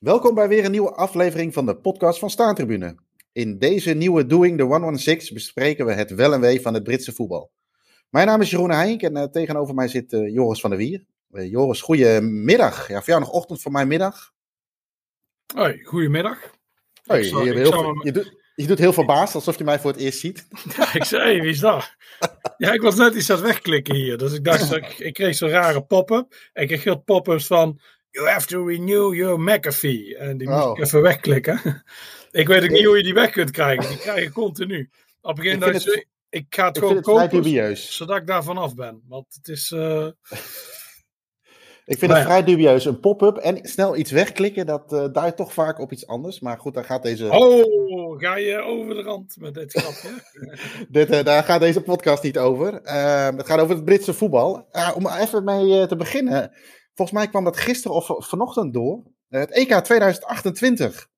Welkom bij weer een nieuwe aflevering van de podcast van Staantribune. In deze nieuwe Doing the 116 bespreken we het wel en wee van het Britse voetbal. Mijn naam is Jeroen Heink en uh, tegenover mij zit uh, Joris van der Wier. Uh, Joris, goedemiddag. Ja, voor jou nog ochtend, voor mij middag. Hoi, goedemiddag. Hoi, zou, je, heel, je, doet, je doet heel verbaasd, alsof je mij voor het eerst ziet. Ja, ik zei, hey, wie is dat? Ja, ik was net iets aan het wegklikken hier. Dus ik dacht, ik, ik kreeg zo'n rare pop-up. En ik kreeg heel pop-ups van, you have to renew your McAfee. En die moet oh. ik even wegklikken. ik weet ook niet hoe je die weg kunt krijgen. Die krijg je continu. Op een gegeven moment ik, ik ga het ik gewoon het kopen, zodat ik daar vanaf ben. Want het is... Uh... Ik vind het vrij dubieus. Een pop-up en snel iets wegklikken, dat uh, duidt toch vaak op iets anders. Maar goed, daar gaat deze. Oh, ga je over de rand met dit grapje? dit, uh, daar gaat deze podcast niet over. Uh, het gaat over het Britse voetbal. om even mee te beginnen. Volgens mij kwam dat gisteren of vanochtend door. het EK 2028.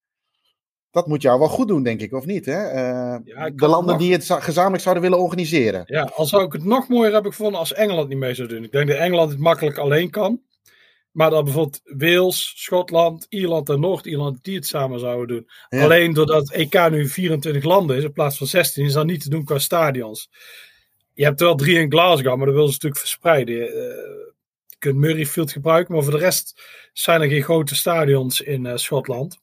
Dat moet jou wel goed doen, denk ik, of niet? Hè? Ja, de landen nog... die het gezamenlijk zouden willen organiseren. Ja, al zou ik het nog mooier hebben gevonden als Engeland niet mee zou doen. Ik denk dat Engeland het makkelijk alleen kan. Maar dat bijvoorbeeld Wales, Schotland, Ierland en Noord-Ierland die het samen zouden doen. Ja. Alleen doordat EK nu 24 landen is in plaats van 16, is dat niet te doen qua stadions. Je hebt er wel drie in Glasgow, maar dat wil ze natuurlijk verspreiden. Uh, kunt Murrayfield gebruiken, maar voor de rest zijn er geen grote stadions in uh, Schotland.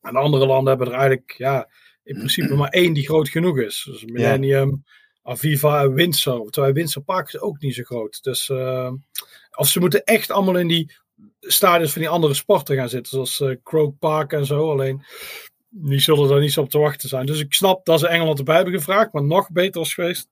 En andere landen hebben er eigenlijk ja, in principe maar één die groot genoeg is. Dus Millennium. Aviva en Windsor. Terwijl Windsor Park is ook niet zo groot. Dus... Uh, of ze moeten echt allemaal in die stadions van die andere sporten gaan zitten. Zoals uh, Croke Park en zo. Alleen, die zullen daar niet zo op te wachten zijn. Dus ik snap dat ze Engeland erbij hebben gevraagd. Maar nog beter was geweest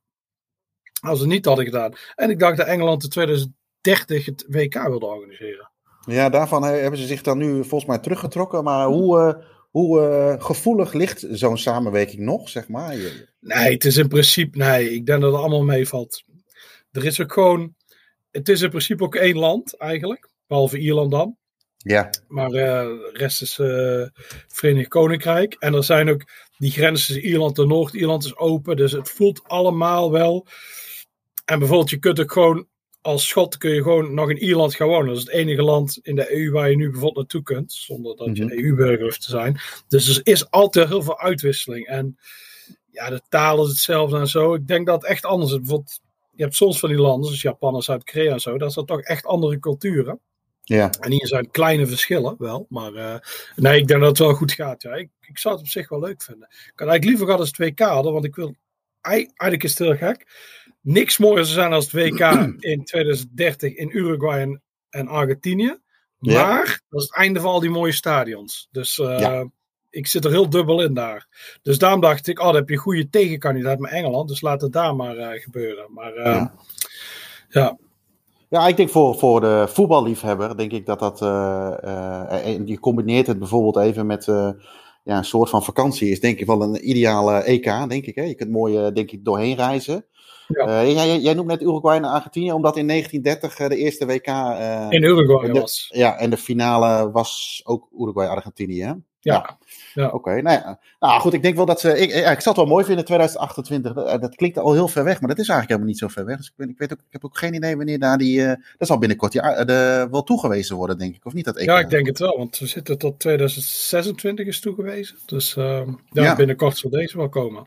als ze niet hadden gedaan. En ik dacht dat Engeland in 2030 het WK wilde organiseren. Ja, daarvan hebben ze zich dan nu volgens mij teruggetrokken. Maar hoe, uh, hoe uh, gevoelig ligt zo'n samenwerking nog, zeg maar? Nee, het is in principe... Nee, ik denk dat het allemaal meevalt. Er is ook gewoon het is in principe ook één land eigenlijk, behalve Ierland dan. Ja. Maar uh, de rest is Verenigd Koninkrijk. En er zijn ook die grenzen tussen Ierland en Noord-Ierland is open. Dus het voelt allemaal wel. En bijvoorbeeld, je kunt ook gewoon als Schot kun je gewoon nog in Ierland gaan wonen. Dat is het enige land in de EU waar je nu bijvoorbeeld naartoe kunt, zonder dat je -hmm. EU-burger hoeft te zijn. Dus er is altijd heel veel uitwisseling. En ja, de taal is hetzelfde en zo. Ik denk dat het echt anders is. Bijvoorbeeld je hebt soms van die landen, zoals Japan en Zuid-Korea en zo, dat zijn toch echt andere culturen. Ja. En hier zijn kleine verschillen wel, maar uh, nee, ik denk dat het wel goed gaat. Ja. Ik, ik zou het op zich wel leuk vinden. Ik had eigenlijk liever gehad als hadden, want ik wil, eigenlijk is het heel gek, niks mooier zou zijn als het WK in 2030 in Uruguay en, en Argentinië. Maar ja. dat is het einde van al die mooie stadions. Dus uh, ja ik zit er heel dubbel in daar. Dus daarom dacht ik, oh, dan heb je een goede tegenkandidaat met Engeland. Dus laat het daar maar uh, gebeuren. Maar uh, ja. ja. Ja, ik denk voor, voor de voetballiefhebber, denk ik dat dat. Je combineert het bijvoorbeeld even met ja, een soort van vakantie. Is denk ik wel een ideale EK, denk ik. Hè? Je kunt mooi, denk ik, doorheen reizen. Ja. Uh, jij, jij, noemt net Uruguay en Argentinië, omdat in 1930 de eerste WK. Uh, in Uruguay de, was. Ja, en de finale was ook Uruguay-Argentinië. Ja. ja. ja. Oké, okay, nou, ja. nou goed, ik denk wel dat ze. Ik, ik, het wel mooi vinden, 2028. Dat, dat, klinkt al heel ver weg, maar dat is eigenlijk helemaal niet zo ver weg. Dus ik, ben, ik, weet ook, ik heb ook geen idee wanneer daar die. Uh, dat zal binnenkort de, wel toegewezen worden, denk ik, of niet? Dat EK? Ja, ik denk het wel, want we zitten tot 2026 is toegewezen. Dus ja, binnenkort zal deze wel komen.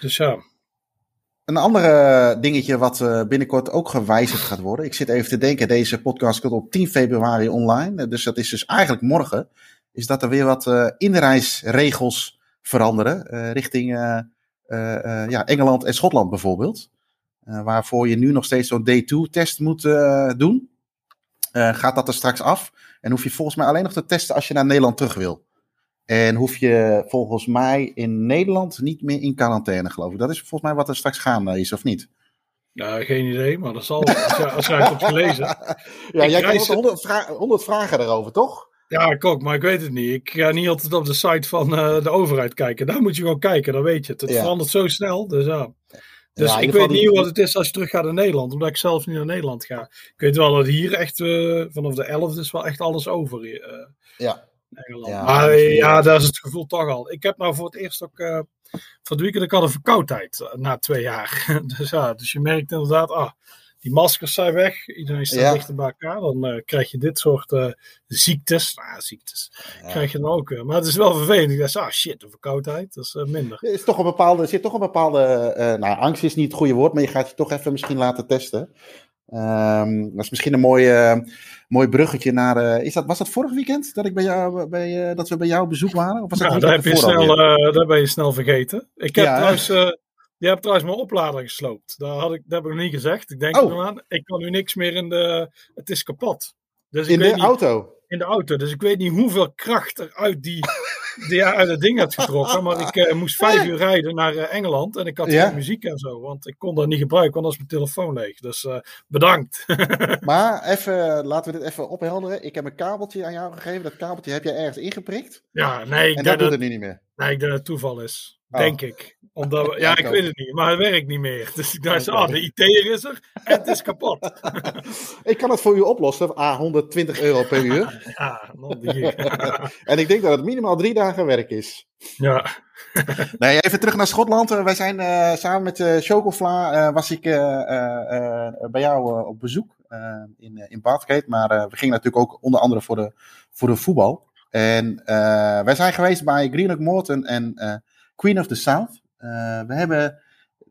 Dus ja. Een andere dingetje wat uh, binnenkort ook gewijzigd gaat worden. Ik zit even te denken, deze podcast komt op 10 februari online. Dus dat is dus eigenlijk morgen. Is dat er weer wat inreisregels veranderen. Richting ja, Engeland en Schotland bijvoorbeeld. waarvoor je nu nog steeds zo'n D2-test moet doen. gaat dat er straks af. En hoef je volgens mij alleen nog te testen als je naar Nederland terug wil. En hoef je volgens mij in Nederland niet meer in quarantaine, geloof ik. Dat is volgens mij wat er straks gaande is, of niet? Nou, geen idee, maar dat zal als, jij het hebt gelezen. ja, ik jij krijgt 100, vra 100 vragen erover, toch? Ja, ik ook, maar ik weet het niet. Ik ga niet altijd op de site van uh, de overheid kijken. Daar moet je gewoon kijken, dan weet je het. Het ja. verandert zo snel, dus ja. Dus ja, ik weet niet die... wat het is als je terug gaat naar Nederland, omdat ik zelf niet naar Nederland ga. Ik weet wel dat hier echt uh, vanaf de 11 is wel echt alles over. Uh, ja. Engeland. Ja, maar ja, daar is het gevoel toch al. Ik heb nou voor het eerst ook uh, van het weekend ik had een verkoudheid uh, na twee jaar. dus ja, dus je merkt inderdaad, ah, die maskers zijn weg, iedereen staat Ja. dichter bij elkaar, dan eh, krijg je dit soort eh, ziektes. Nou, ziektes krijg je dan ook. eh. maar het is wel vervelend. Ik dacht, ah shit, de verkoudheid, dat is eh, minder. Er is toch een bepaalde, zit toch een bepaalde, eh, nou angst is niet het goede woord, maar je gaat je toch even misschien laten testen. Ehm, dat is misschien een mooi, eh, mooi bruggetje naar, eh, is dat, was dat vorig weekend dat, ik bij jou, bij, eh, dat we bij jou op bezoek waren? Of was dat Nou, daar, heb je snel, eh, daar ben je snel vergeten. Ik heb Ja, trouwens, je hebt trouwens mijn oplader gesloopt. Daar had ik, dat heb ik nog niet gezegd. Ik denk Oh. er aan. Ik kan nu niks meer in de. Het is kapot. Dus ik In weet de niet, auto? In de auto. Dus ik weet niet hoeveel kracht er uit die, die uit het ding had getrokken. Maar ik eh, moest vijf uur rijden naar eh, Engeland. En ik had Ja? geen muziek en zo. Want ik kon dat niet gebruiken, want is mijn telefoon leeg. Dus eh, bedankt. Maar even, laten we dit even ophelderen. Ik heb een kabeltje aan jou gegeven. Dat kabeltje heb jij ergens ingeprikt. ja, nee, ik En denk dat doet dat, het nu niet meer. Nee, ik denk dat het toeval is. Oh. Denk ik. Omdat we, Ja, ik weet het niet. Maar het werkt niet meer. Dus ik dacht, Oké. ah, de IT'er is er en het is kapot. Ik kan het voor u oplossen. A, 120 euro per uur. Ja, en ik denk dat het minimaal drie dagen werk is. ja. Nee, even terug naar Schotland. Wij zijn eh, samen met eh Chocofla eh, was ik bij jou op bezoek in, in Bathgate. Maar we gingen natuurlijk ook onder andere voor de, voor de voetbal. En eh, wij zijn geweest bij Greenock Morton en eh, Queen of the South. Eh, we hebben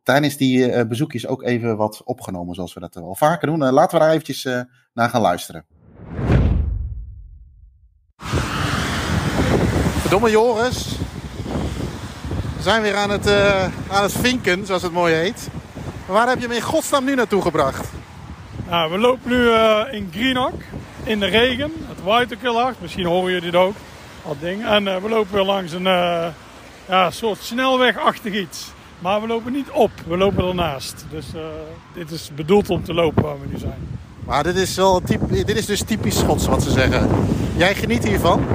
tijdens die eh, bezoekjes ook even wat opgenomen, zoals we dat wel vaker doen. Laten we daar eventjes eh, naar gaan luisteren. Verdomme Joris, we zijn weer aan het, eh, aan het vinken, zoals het mooi heet. Maar waar heb je me in godsnaam nu naartoe gebracht? Nou, we lopen nu eh, in Greenock in de regen. Het waait ook heel hard. Misschien horen jullie het ook. Dat ding. En eh, we lopen weer langs een eh, ja, soort snelwegachtig iets. Maar we lopen niet op, we lopen ernaast. Dus eh, dit is bedoeld om te lopen waar we nu zijn. Maar dit is, wel typ, dit is dus typisch Schots, wat ze zeggen. Jij geniet hiervan?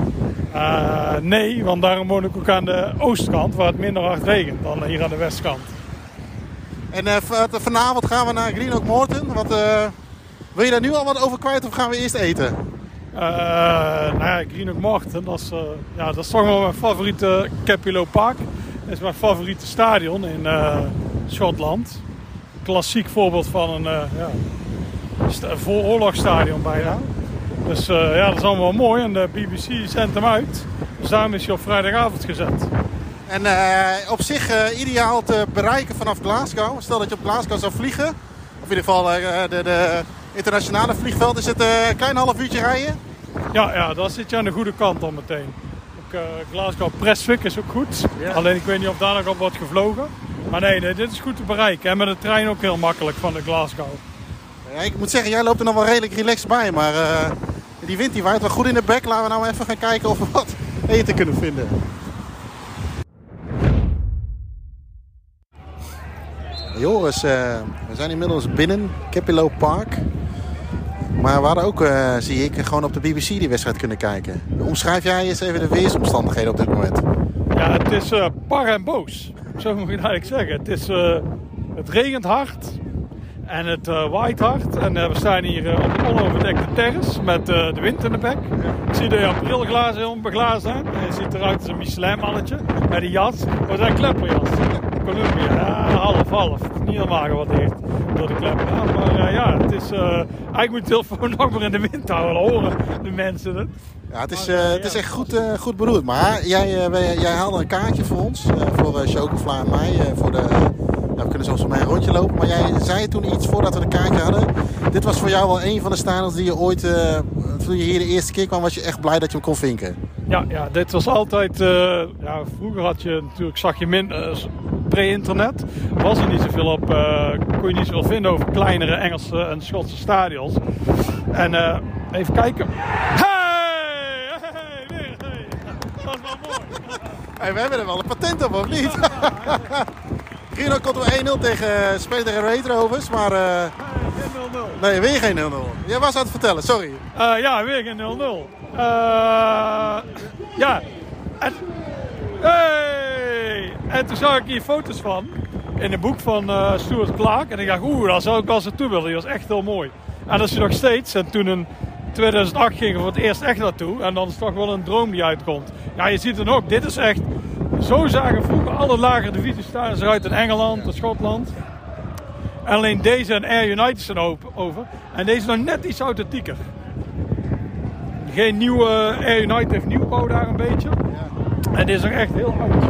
Nee, want daarom woon ik ook aan de oostkant, waar het minder hard regent dan hier aan de westkant. En vanavond gaan we naar Greenock Morton. Wat, wil je daar nu al wat over kwijt of gaan we eerst eten? Eh nou ja, Greenock Morton, dat is, eh, ja, dat is toch wel mijn favoriete Capillo Park. Dat is mijn favoriete stadion in eh, Schotland. Klassiek voorbeeld van een uh, ja, st- vooroorlogsstadion bijna. Dus ja, dat is allemaal mooi en de BBC zendt hem uit. Dus daarom is hij op vrijdagavond gezet. En op zich ideaal te bereiken vanaf Glasgow. Stel dat je op Glasgow zou vliegen. Of in ieder geval de, de internationale vliegveld. Is het eh, een klein half uurtje rijden? Ja, ja, daar zit je aan de goede kant al meteen. Ook uh, Glasgow Prestwick is ook goed. Alleen ik weet niet of daar nog op wordt gevlogen. Maar nee, nee, dit is goed te bereiken. En met de trein ook heel makkelijk van de Glasgow. Ja, ik moet zeggen, jij loopt er nog wel redelijk relaxed bij. Maar uh, die wind die waait wel goed in de bek. Laten we nou even gaan kijken of we wat eten kunnen vinden. Joris, uh, we zijn inmiddels binnen Capillo Park. Maar we hadden ook, uh, zie ik, gewoon op de BBC die wedstrijd kunnen kijken. Omschrijf jij eens even de weersomstandigheden op dit moment? Ja, het is uh, par en boos. Zo moet je het eigenlijk zeggen. Het, is, uh, het regent hard en het waait hard. En we staan hier op een onoverdekte terras met de wind in de bek. Ik zie dat je brilglazen heel beglazen zijn. En je ziet eruit als een Michelin-mannetje met die jas. Is een klepperjas? Columbia, ja, half, half. Niet normaal gewaardeerd door de. Ja, maar ja, het is, eigenlijk moet je telefoon nog maar in de wind houden. Horen de mensen het. Ja, het is, uh, het is echt goed, uh, goed bedoeld. Maar jij, uh, jij haalde een kaartje voor ons, voor uh, Chocofla en mij. voor de, kunnen soms mee een rondje lopen. Maar jij zei toen iets voordat we een kaartje hadden. Dit was voor jou wel een van de stadions die je ooit, toen je hier de eerste keer kwam, was je echt blij dat je hem kon vinken. Ja, ja dit was altijd. ja, vroeger had je natuurlijk, zag je min pre-internet. Was er niet zoveel op, kon je niet zoveel vinden over kleinere Engelse en Schotse stadions. En even kijken. Dat is wel mooi. Hey, we hebben er wel een patent op, of niet? Grino komt wel 1-0 tegen Speler Raid Rovers, maar... Uh... Geen 0-0. Nee, weer geen 0-0. Jij was aan het vertellen, sorry. Uh, ja, weer geen 0-0. Uh, ja. En... Hey! En toen zag ik hier foto's van. In een boek van Stuart Clark. En ik dacht, oeh, daar zou ik wel eens naartoe willen. Die was echt heel mooi. En dat is hij nog steeds. En toen in 2008 gingen we voor het eerst echt naartoe. En dan is het toch wel een droom die uitkomt. Ja, je ziet het ook. Dit is echt... Zo zagen vroeger alle lagere divisiestadions eruit in Engeland, in Schotland. En alleen deze en Air United zijn over. En deze is nog net iets authentieker. Geen nieuwe Air United heeft nieuwbouw daar een beetje. En dit is nog echt heel oud.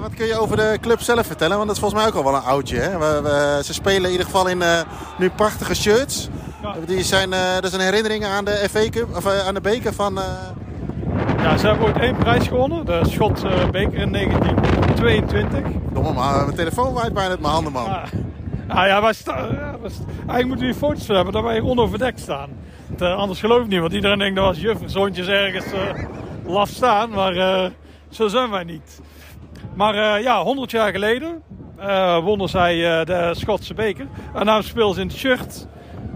Wat kun je over de club zelf vertellen? Want dat is volgens mij ook al wel een oudje. Hè? We, we, ze spelen in ieder geval in uh, nu prachtige shirts. Ja. Die zijn, uh, dat is een herinnering aan de FA Cup, of uh, aan de beker van... Ja, ze hebben ooit één prijs gewonnen. De Schotse beker in 1922. Domme maar, mijn telefoon waait bijna uit mijn handen, man. Ja. Ah ja, wij ja, eigenlijk moeten we hier foto's van hebben dat wij ondoverdekt staan. Want, anders geloof ik niet, want iedereen denkt dat als jufferzoontjes ergens laf staan. Maar zo zijn wij niet. Maar uh, ja, 100 jaar geleden uh, wonnen zij uh, de Schotse beker. En nou spelen ze in het shirt.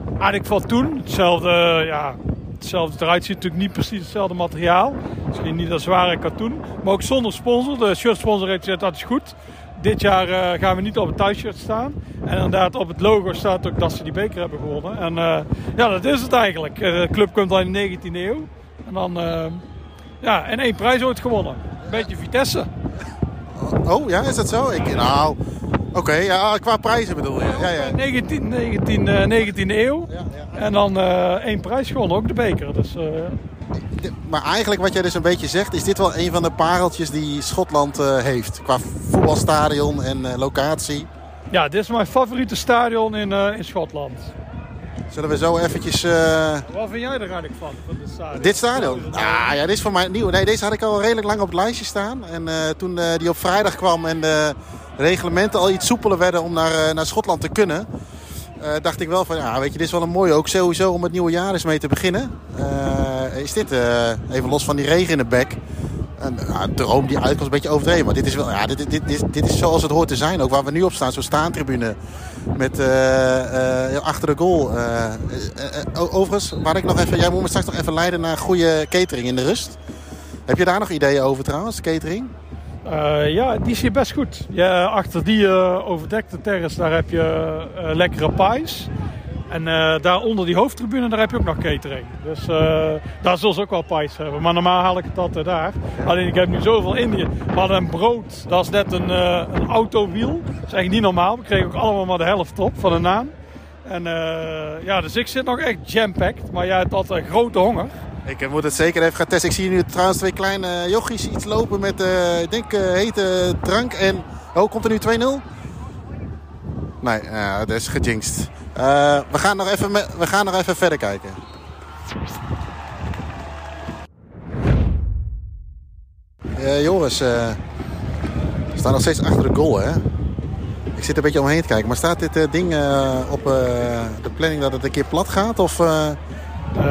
Eigenlijk van toen. Hetzelfde, ja, hetzelfde eruit ziet natuurlijk niet precies hetzelfde materiaal. Misschien niet dat zware katoen. Maar ook zonder sponsor. De shirt sponsor heeft gezegd dat is goed. Dit jaar gaan we niet op het thuisshirt staan. En inderdaad op het logo staat ook dat ze die beker hebben gewonnen. En ja, dat is het eigenlijk. De club komt al in de 19e eeuw. En dan, ja, en één prijs ooit gewonnen. Een beetje Vitesse. Oh, ja, is dat zo? Ik, nou, oké, ja, qua prijzen bedoel je. Ja, ja. 19, 19, uh, 19e eeuw. Ja, ja. En dan uh, één prijs gewonnen, ook de beker. Dus, uh... Maar eigenlijk wat jij dus een beetje zegt, is dit wel een van de pareltjes die Schotland uh, heeft. Qua voetbalstadion en locatie. Ja, dit is mijn favoriete stadion in, in Schotland. Zullen we zo eventjes... Uh... Wat vind jij er eigenlijk van, van dit stadion? Dit stadion? Ah, ja, dit is voor mij nieuw. Nee, deze had ik al redelijk lang op het lijstje staan. En uh, toen uh, die op vrijdag kwam en de reglementen al iets soepeler werden om naar, naar Schotland te kunnen... dacht ik wel van, ja, weet je, dit is wel een mooie. Ook sowieso om het nieuwe jaar eens mee te beginnen. is dit, even los van die regen in de bek... Een, een droom die uitkomt een beetje overdreven. Maar dit is, wel, ja, dit, dit, dit, dit is zoals het hoort te zijn. Ook waar we nu op staan, zo'n staantribune. Met uh, uh, achter de goal. Uh, overigens, waar ik nog even, jij moet me straks nog even leiden naar goede catering in de rust. Heb je daar nog ideeën over trouwens, catering? ja, die hier best goed. Achter die overdekte terrace, daar heb je lekkere pies. En uh, daar onder die hoofdtribune, daar heb je ook nog catering. Dus uh, daar zullen ze ook wel pies hebben. Maar normaal haal ik het altijd daar. Alleen ik heb nu zoveel Indië. We hadden een brood, dat is net een, uh, een autowiel. Dat is eigenlijk niet normaal. We kregen ook allemaal maar de helft op van de naam. En ja, dus ik zit nog echt jam-packed. Maar jij hebt altijd grote honger. Ik moet het zeker even gaan testen. Ik zie nu trouwens twee kleine jochies iets lopen met, ik denk, hete drank. En, oh, komt er nu 2-0? Nee, dat is gejinxed. Uh, we, gaan nog even we gaan nog even verder kijken. Uh, Joris, uh, we staan nog steeds achter de goal, hè? Ik zit een beetje omheen te kijken. Maar staat dit ding op de planning dat het een keer plat gaat? Of,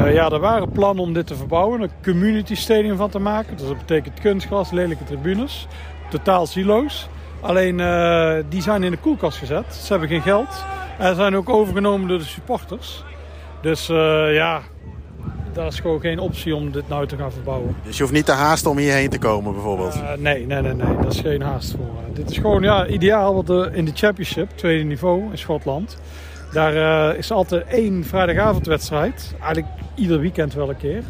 ja, er waren plannen om dit te verbouwen. Een community stadium van te maken. Dus dat betekent kunstgras, lelijke tribunes. Totaal silo's. Alleen die zijn in de koelkast gezet. Ze hebben geen geld. En zijn ook overgenomen door de supporters. Dus uh, ja, dat is gewoon geen optie om dit nou te gaan verbouwen. Dus je hoeft niet te haasten om hierheen te komen bijvoorbeeld? Uh, nee, nee, nee, nee, dat is geen haast voor. Uh, dit is gewoon ja, ideaal wat de, in de championship, tweede niveau in Schotland. Daar is altijd één vrijdagavondwedstrijd. Eigenlijk ieder weekend wel een keer.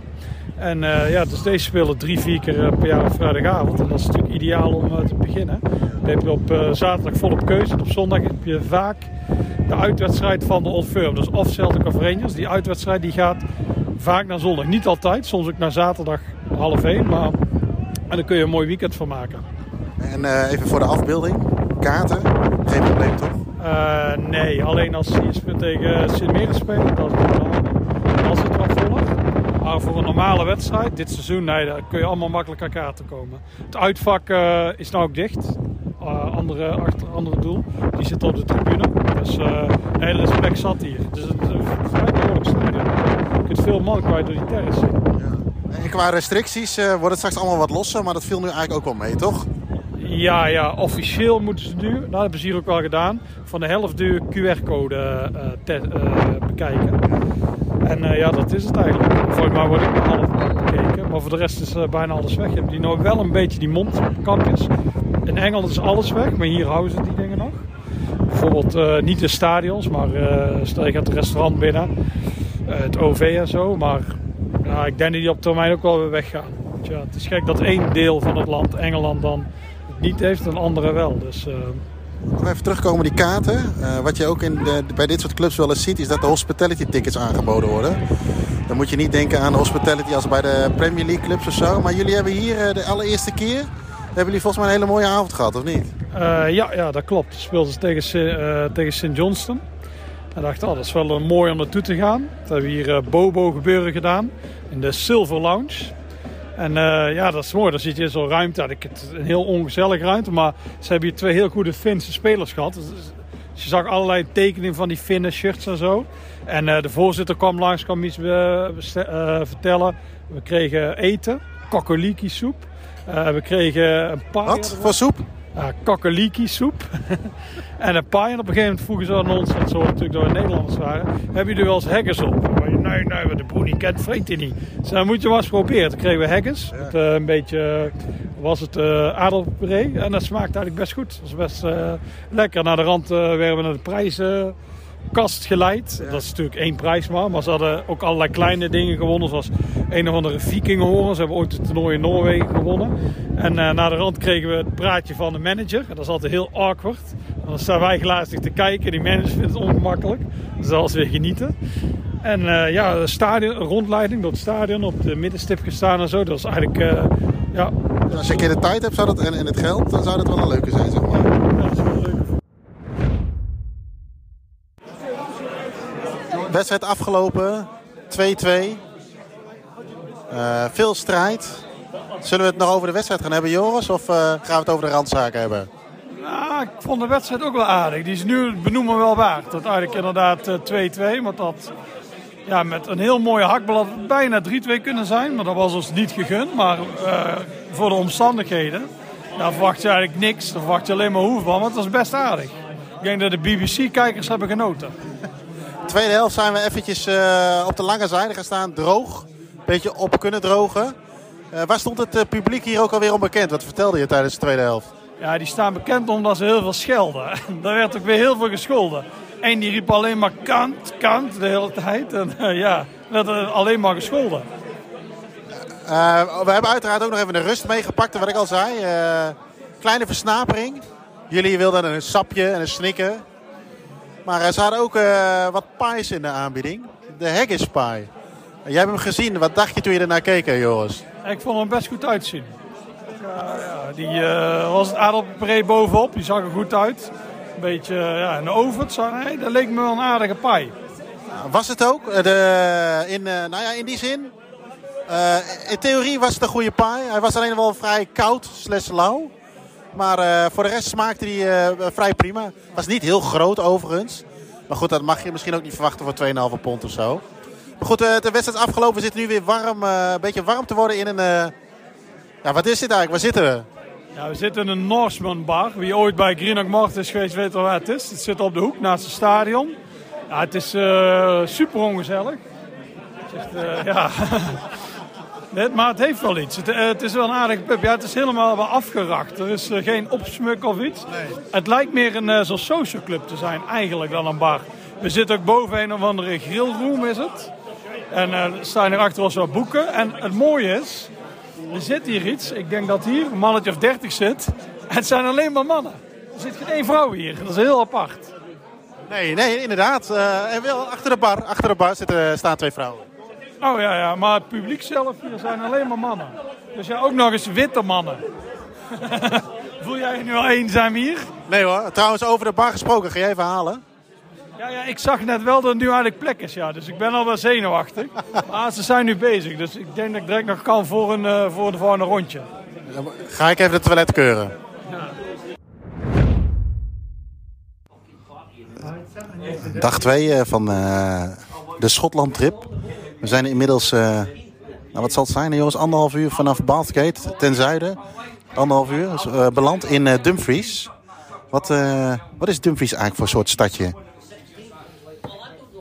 En ja, dus deze spelen drie, vier keer per jaar op vrijdagavond. En dat is natuurlijk ideaal om te beginnen. Dan heb je op zaterdag volop keuze. En op zondag heb je vaak de uitwedstrijd van de Old Firm. Dus of Celtic of Rangers. Die uitwedstrijd die gaat vaak naar zondag. Niet altijd, soms ook naar zaterdag half één. Maar en dan kun je een mooi weekend van maken. En uh, even voor de afbeelding. Kaarten, geen probleem toch? Uh, nee, alleen als ze tegen Sint-Meren spelen, dat is zit het wel voller. Maar voor een normale wedstrijd, dit seizoen, nee, daar kun je allemaal makkelijk aan kaarten komen. Het uitvak uh, is nou ook dicht. Andere, achter, andere doel. Die zit op de tribune. Dus er is plek zat hier. Dus het is een vrij behoorlijk stadion. Je kunt veel man kwijt door die terrace. Ja. En qua restricties uh, wordt het straks allemaal wat losser, maar dat viel nu eigenlijk ook wel mee, toch? Ja, ja, officieel moeten ze nu, nou dat hebben ze hier ook wel gedaan, van de helft de QR-code uh, bekijken. En ja, dat is het eigenlijk. Volgens mij wordt ik maar half bekeken, maar voor de rest is bijna alles weg. Je hebt die nog wel een beetje die mondkapjes. In Engeland is alles weg, maar hier houden ze die dingen nog. Bijvoorbeeld uh, niet de stadions, maar uh, stel je gaat het restaurant binnen, uh, het OV en zo. Maar ja, ik denk dat die op termijn ook wel weer weggaan. Ja, het is gek dat één deel van het land, Engeland, dan het niet heeft en andere wel. Dus even terugkomen die kaarten. Wat je ook in de, bij dit soort clubs wel eens ziet, is dat de hospitality tickets aangeboden worden. Dan moet je niet denken aan hospitality als bij de Premier League clubs of zo. Maar jullie hebben hier de allereerste keer, hebben jullie volgens mij een hele mooie avond gehad, of niet? Uh, ja, ja, dat klopt. We speelden tegen, uh, tegen St. Johnston. En dachten, oh, dat is wel mooi om naartoe te gaan. We hebben hier uh, Bobo gebeuren gedaan in de Silver Lounge. En ja, dat is mooi. Dan zit je in zo'n ruimte. Het een heel ongezellige ruimte. Maar ze hebben hier twee heel goede Finse spelers gehad. Dus, dus je zag allerlei tekeningen van die Finne shirts en zo. En de voorzitter kwam langs, kwam iets uh, vertellen. We kregen eten, kokoliki soep. We kregen een paar... Wat voor soep? uh, kakkeliki soep. en een paai. En op een gegeven moment vroegen ze aan ons, want zo natuurlijk door Nederlanders waren, hebben jullie wel eens haggis op? Nee, nee, wat de broer niet kent, vreet hij niet. Dus dan moet je wel eens proberen. Toen kregen we haggis. Ja. Het, uh, een beetje, was het uh, aardappelpuree. En dat smaakte eigenlijk best goed. Dat was best lekker. Naar de rand werden we naar de prijzen kast geleid. Ja. Dat is natuurlijk één prijs maar. Maar ze hadden ook allerlei kleine dingen gewonnen. Zoals een of andere vikinghoren. Ze hebben ooit het toernooi in Noorwegen gewonnen. En uh, na de rand kregen we het praatje van de manager. Dat is altijd heel awkward. Dan staan wij glazig te kijken. Die manager vindt het ongemakkelijk. Dus dat was weer genieten. En uh, ja, de stadion, rondleiding door het stadion op de middenstip gestaan en zo. Dat was eigenlijk, uh, ja. Als je een keer de tijd hebt zou dat, en, en het geld, dan zou dat wel een leuke zijn, zeg maar. Wedstrijd afgelopen, 2-2. Uh, veel strijd. Zullen we het nog over de wedstrijd gaan hebben, Joris? Of uh, gaan we het over de randzaken hebben? Nou, ik vond de wedstrijd ook wel aardig. Die is nu benoemen wel waard. Dat eigenlijk inderdaad 2-2. Uh, want dat ja, met een heel mooie hakblad bijna 3-2 kunnen zijn. Maar dat was ons niet gegund. Maar voor de omstandigheden ja, verwacht je eigenlijk niks. Dan verwacht je alleen maar hoeveel. Want dat is best aardig. Ik denk dat de BBC-kijkers hebben genoten. Tweede helft zijn we eventjes uh, op de lange zijde gaan staan. Droog. Een beetje op kunnen drogen. Uh, waar stond het uh, publiek hier ook alweer onbekend? Wat vertelde je tijdens de tweede helft? Ja, die staan bekend omdat ze heel veel schelden. Daar werd ook weer heel veel gescholden. Eén die riep alleen maar kant, kant de hele tijd. En uh, ja, werd alleen maar gescholden. we hebben uiteraard ook nog even de rust meegepakt, wat ik al zei. kleine versnapering. Jullie wilden een sapje en een snikken. Maar ze hadden ook wat pies in de aanbieding. De haggis pie. Jij hebt hem gezien. Wat dacht je toen je ernaar keek, Joris? Ik vond hem best goed uitzien. Uh, ja, die uh, was het aardappelpuree bovenop. Die zag er goed uit. Een beetje ja, een oven. Nee, dat leek me wel een aardige paai. Was het ook? De, in, nou ja, in die zin. in theorie was het een goede paai. Hij was alleen wel vrij koud slash lauw. Maar voor de rest smaakte hij vrij prima. Was niet heel groot overigens. Maar goed, dat mag je misschien ook niet verwachten voor 2,5 pond of zo. Maar goed, de wedstrijd is afgelopen. We zitten nu weer warm, een beetje warm te worden in een... Ja, wat is dit eigenlijk? Waar zitten we? We zitten in een Norseman bar. Wie ooit bij Greenock Mart is geweest, weet wel waar het is. Het zit op de hoek naast het stadion. Ja, het is uh, super ongezellig. Het ja... Nee, maar het heeft wel iets. Het, uh, het, is wel een aardige pub. Ja, het is helemaal wel afgeracht. Er is uh, geen opsmuk of iets. Nee. Het lijkt meer een uh, zo'n social club te zijn eigenlijk dan een bar. We zitten ook boven een of andere grillroom is het. En er staan hier achter ons wat boeken. En het mooie is, er zit hier iets. Ik denk dat hier een mannetje of dertig zit. Het zijn alleen maar mannen. Er zit geen één vrouw hier. Dat is heel apart. Nee, nee, inderdaad. Uh, en wel achter de bar, achter de bar zitten, staan twee vrouwen. Oh ja, ja, maar het publiek zelf hier zijn alleen maar mannen. Dus ja, ook nog eens witte mannen. Voel jij je nu al eenzaam hier? Nee hoor. Trouwens, over de bar gesproken. Ga jij even halen? Ja, ja, ik zag net wel dat het nu eigenlijk plek is, ja. Dus ik ben al wel zenuwachtig. maar ze zijn nu bezig, dus ik denk dat ik direct nog kan voor een, uh, voor een volgende rondje. Ga ik even het toilet keuren. Ja. Dag 2 uh, van uh, de Schotland-trip. We zijn inmiddels, nou, wat zal het zijn, jongens, anderhalf uur vanaf Bathgate ten zuiden. Anderhalf uur, dus, beland in Dumfries. Wat, wat is Dumfries eigenlijk voor soort stadje?